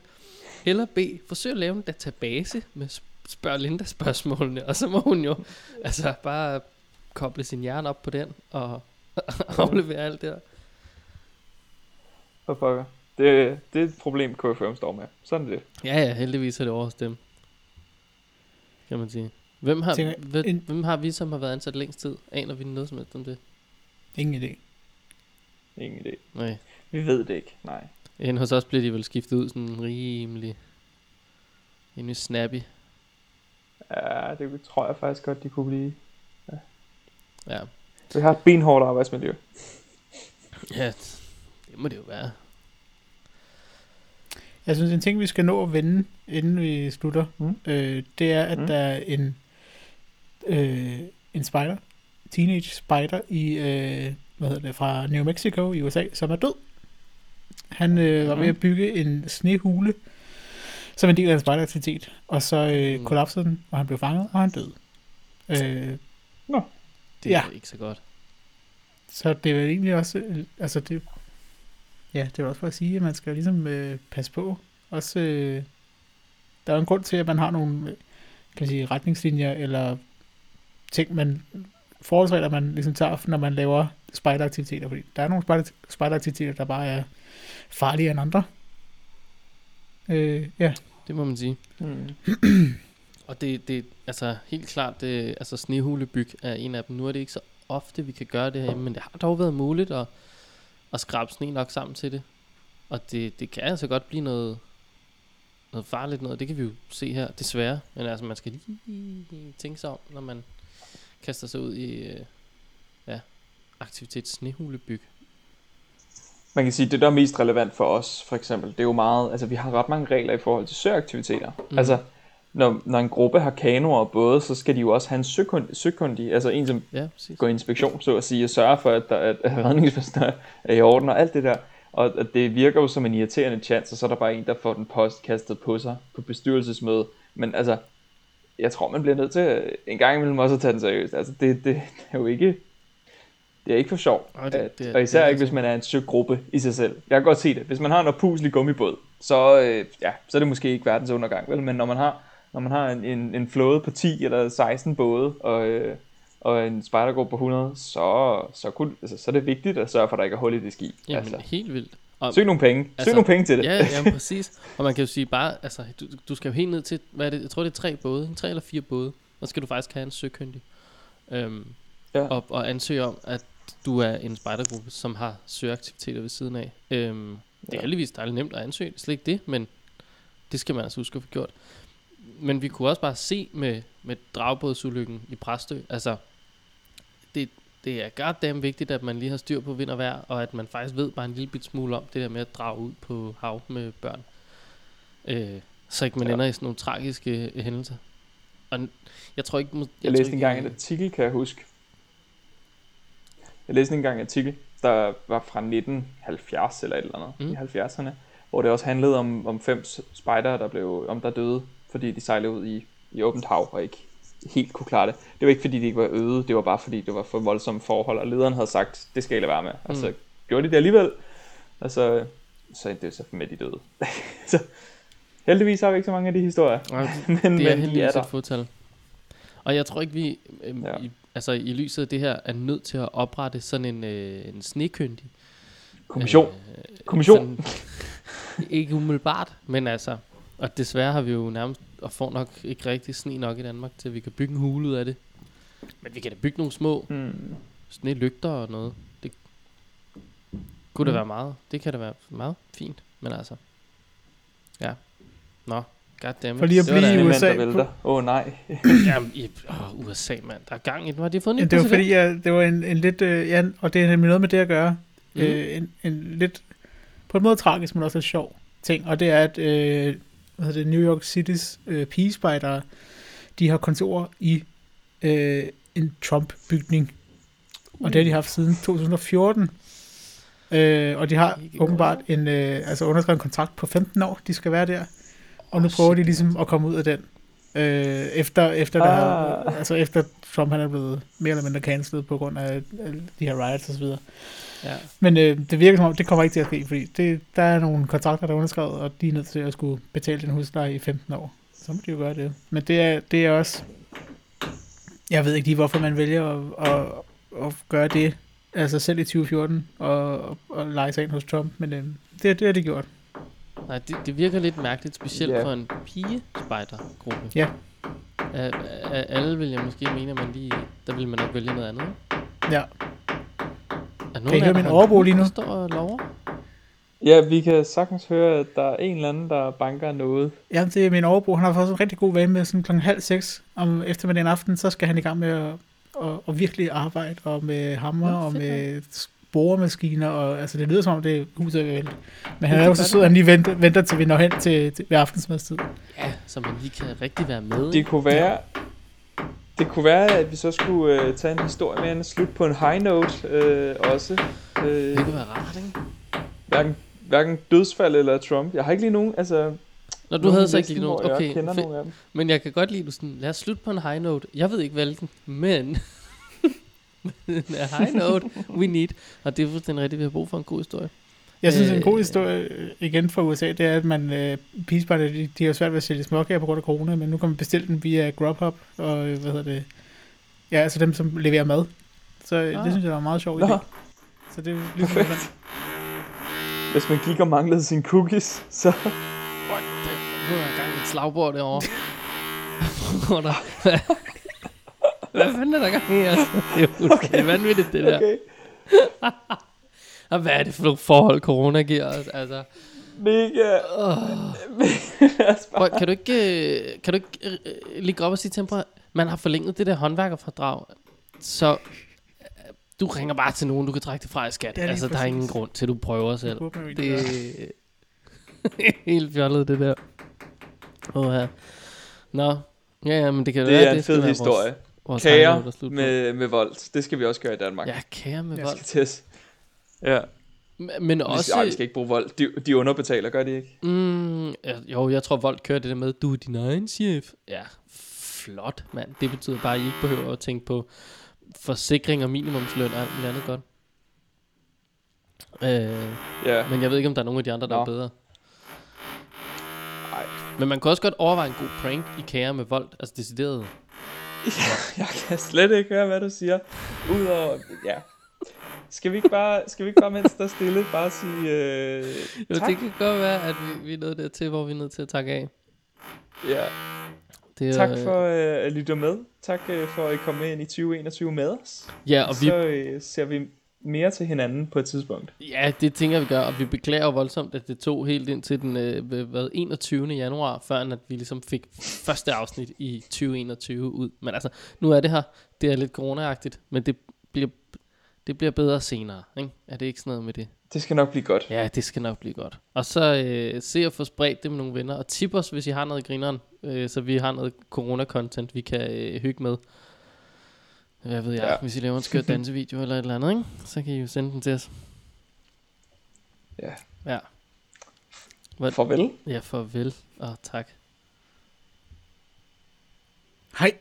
eller B, forsøge at lave en database med sp- spørg Linda spørgsmålene, og så må hun jo altså bare koble sin hjerne op på den, og aflevere alt det der.
For pokker. Det, det er et problem, KFM står med. Sådan er det.
Ja, ja, heldigvis er det over hos dem. Kan man sige. Hvem har,
Tænker,
hvem,
en-
hvem har vi, som har været ansat længst tid? Aner vi noget som helst om det?
Ingen idé.
Ingen idé.
Nej.
Vi ved det ikke. Nej.
En hos os bliver de vel skiftet ud sådan rimelig... Rimelig snappy.
Ja, det tror jeg faktisk godt, de kunne blive.
Ja.
Vi har et benhårdt arbejdsmiljø.
Ja, det må det jo være.
Jeg synes, en ting, vi skal nå at vende, inden vi slutter,
Mm.
øh, det er, at
mm.
der er en, øh, en spider, teenage spider i, øh, hvad hedder det, fra New Mexico i USA, som er død. Han øh, var ved at bygge en snehule, som en del af en spejderaktivitet, og så øh,
Mm.
kollapsede den, og han blev fanget, og han døde. Øh,
Det
Ja.
er ikke så godt.
Så det er vel egentlig også, øh, altså det, ja, det er også for at sige, at man skal ligesom øh, passe på. Også, øh, der er jo en grund til, at man har nogle, øh, kan man sige, retningslinjer, eller ting, man, forholdsregler, man ligesom tager, når man laver spejderaktiviteter, fordi der er nogle spejder- spejderaktiviteter, der bare er farligere end andre. Øh, ja,
Det må man sige.
Mm.
Og det, det altså helt klart, det, altså snehulebyg er en af dem. Nu er det ikke så ofte, vi kan gøre det her, men det har dog været muligt at, at skrabe sne nok sammen til det. Og det, det kan altså godt blive noget, noget farligt noget. Det kan vi jo se her, desværre. Men altså, man skal lige tænke sig om, når man kaster sig ud i øh, ja, aktivitet snehulebyg.
Man kan sige, det der er mest relevant for os, for eksempel, det er jo meget, altså vi har ret mange regler i forhold til søaktiviteter. Mm. Altså, når, når en gruppe har kanoer og både, så skal de jo også have en søkund, søkundig, altså en, som
Ja, præcis.
går i inspektion, så at sige, og sørge for, at, der, at, redningsvesten er i orden og alt det der. Og at det virker jo som en irriterende chance, og så er der bare en, der får den post kastet på sig på bestyrelsesmøde. Men altså, jeg tror, man bliver nødt til en gang imellem også at tage den seriøst. Altså, det, det, er jo ikke, det er ikke for sjov.
Nej, det-
at,
det
og især
det
ikke, hvis
altså-
man er en søgruppe i sig selv. Jeg kan godt se det. Hvis man har en opuslig gummibåd, så, øh, ja, så er det måske ikke verdens undergang. Vel? Men når man har, når man har en, en, en flåde på 10 eller 16 både, og, øh, og en spejdergruppe på 100, så, så, kunne, altså, så er det vigtigt at sørge for, at der ikke er hul i det skib.
Jamen,
altså,
helt vildt. Og,
søg nogle penge. Søg
altså,
nogle penge til det.
Ja, ja, præcis. Og man kan jo sige bare, altså, du, du skal jo helt ned til, hvad er det, jeg tror det er tre både, tre eller fire både. Så skal du faktisk have en søkyndig. Øhm,
Ja.
og, og ansøge om, at du er en spejdergruppe, som har søgeaktiviteter ved siden af. Øhm, det er heldigvis dejligt nemt at ansøge, det er slet ikke det, men det skal man altså huske at få gjort. Men vi kunne også bare se med, med dragbådsulykken i Præstø, altså, det, det er goddamn vigtigt, at man lige har styr på vind og vejr, og at man faktisk ved bare en lille bit smule om det der med at drage ud på hav med børn. Øh, så ikke man
Ja.
ender i sådan nogle tragiske øh, hændelser. Og jeg tror ikke...
Jeg, jeg læste
ikke,
engang en artikel, kan jeg huske. Jeg læste engang en artikel, der var fra 1970 eller et eller andet,
Mm.
i 70'erne, hvor det også handlede om, om fem spejdere, der blev, om der døde, fordi de sejlede ud i, i åbent hav og ikke helt kunne klare det. Det var ikke fordi, de ikke var øde, det var bare fordi, det var for voldsomme forhold, og lederen havde sagt, det skal I lade være med. Og så
Mm.
gjorde de det alligevel, og så, så endte det så med, de døde. så heldigvis har vi ikke så mange af de historier.
Nej,
men,
det er
men de er
heldigvis et fåtal. Og jeg tror ikke, vi øhm,
Ja.
ja. i, altså, i lyset af det her er nødt til at oprette sådan en, øh, en snekyndig.
Kommission.
Øh,
Kommission.
Sådan, ikke umiddelbart, men altså... Og desværre har vi jo nærmest, og får nok ikke rigtig sne nok i Danmark, til at vi kan bygge en hule ud af det. Men vi kan da bygge nogle små
Hmm.
sne lygter og noget. Det kunne da
Mm.
være meget. Det kan da være meget fint. Men altså... Ja. Nå, goddammit.
For lige at
Det var
blive i USA.
Åh oh, nej.
Jamen, i, åh, USA, mand. Der er gang i den. Har de fået en
Ja, det var fordi, jeg, det var en, en lidt, øh, ja, og det er nemlig noget med det at gøre. Mm. Øh, en, en lidt, på en måde tragisk, men også lidt sjov ting, og det er, at øh, hvad hedder det, New York City's øh, pigespijdere, de har kontor i øh, en Trump-bygning, og det har de haft siden 2014. Øh, og de har åbenbart en, øh, altså underskrevet en kontrakt på 15 år, de skal være der. Og nu
Åh,
prøver de ligesom at komme ud af den. Øh, efter, efter, ah.
Ah.
der, altså efter Trump han er blevet mere eller mindre cancelled på grund af, de her riots og så videre.
Ja.
Men øh, det virker som om, det kommer ikke til at ske, fordi det, der er nogle kontrakter, der er underskrevet, og de er nødt til at skulle betale den husleje i 15 år. Så må de jo gøre det. Men det er, det er også... Jeg ved ikke lige, hvorfor man vælger at, at, at gøre det, altså selv i 2014, og, og, lege sig ind hos Trump, men øh, det, det har de gjort.
Nej, det, det virker lidt mærkeligt, specielt
Ja.
for en pige-spejdergruppe.
Ja.
Af, af alle vil jeg måske mene, at man lige, der vil man nok vælge noget andet.
Ja.
Er
Kan I høre min overbo lige nu?
Der står og lover.
Ja, vi kan sagtens høre, at der er en eller anden, der banker noget.
Ja, det er min overbo. Han har fået sådan en rigtig god vane med sådan klokken halv seks om eftermiddagen aften, så skal han i gang med at, at, at virkelig arbejde, og med hammer,
Nå,
og med boremaskiner, og altså det lyder som om det er huset er vælt. Men han er jo så sød, at han lige venter, venter til vi når hen til, til ved aftensmadstid.
Ja, så man lige kan rigtig være med.
Det kunne være, det kunne være, at vi så skulle øh, tage en historie med en slut på en high note øh, også. Øh,
Det kunne være rart, ikke?
hverken, hverken dødsfald eller Trump. Jeg har ikke lige nogen, altså...
Når du havde så ikke lige nogen. Okay,
Jeg kender
fedt.
nogle af dem.
men jeg kan godt lide, du sådan, lad os slutte på en high note. Jeg ved ikke hvilken, men en high note we need. Og det er fuldstændig rigtigt, vi har brug for en god historie.
Jeg synes,
Øh,
en god historie øh, igen fra USA, det er, at man, øh, pigesparter, de, de har svært ved at sælge småkager på grund af corona, men nu kan man bestille den via Grubhub, og øh, hvad hedder det, ja, altså dem, som leverer mad. Så øh,
Ah.
det synes jeg var en meget sjov
Nå,
idé. Så det er ligesom,
Perfekt. hvis man gik og manglede sine cookies, så...
What the? Nu er der gang i et slagbord derovre. Hvad fanden er der gang i, altså? Det er jo fuldstændig vanvittigt, det der.
Okay.
Og hvad er det for nogle forhold, corona giver os? Altså,
Mega.
Prøv, kan du ikke, øh, kan du ikke øh, øh, lige gå op og sige til ham, man har forlænget det der håndværkerfordrag, så du ringer bare til nogen, du kan trække det fra i skat. Altså, der er ingen grund til, at du prøver
det
selv.
håber
Det er helt fjollet, det der. Åh, ja. Nå, ja, ja, men det kan
Det
være,
er en fed historie.
Vores, vores
Kager med, med voldt. Det skal vi også gøre i Danmark.
Ja, kager med
jeg
vold.
skal teste. Ja,
Men- Men
vi
også...
skal, ej, vi skal ikke bruge vold. De, de underbetaler, gør de ikke?
Mm, jo, jeg tror, Volt kører det der med, du er din egen chef. Ja, flot, mand. Det betyder bare, at I ikke behøver at tænke på forsikring og minimumsløn og alt muligt andet godt. Øh,
Ja.
men jeg ved ikke, om der er nogen af de andre, der
Nå.
er bedre.
Ej.
Men man kan også godt overveje en god prank i kager med Volt. Altså decideret.
Jeg kan slet ikke høre, hvad du siger. Udover, ja. Skal vi ikke bare, skal vi ikke bare mens der er stille, bare sige øh,
Jo,
tak?
det kan godt være, at vi, vi er nået dertil, hvor vi er nødt til at takke af.
Ja.
Det er,
Tak for øh, at lytte med. Tak øh, for at I kom med ind i 2021 med os.
Ja, og vi,
Så øh, ser vi mere til hinanden på et tidspunkt.
Ja, det tænker vi gør, og vi beklager voldsomt, at det tog helt ind til den øh, hvad, 21. januar, før at vi ligesom fik første afsnit i 2021 ud. Men altså, nu er det her, det er lidt corona men det bliver, det bliver bedre senere, ikke? Er det ikke sådan noget med det?
Det skal nok blive godt.
Ja, det skal nok blive godt. Og så øh, se at få spredt det med nogle venner, og tip os, hvis I har noget i grineren, øh, så vi har noget corona-content, vi kan øh, hygge med. Hvad ved jeg,
ja.
Hvis I laver en skør dansevideo eller et eller andet, ikke? så kan I jo sende den til os.
Ja.
Ja. Hvad-
Farvel.
Ja, farvel og tak.
Hej.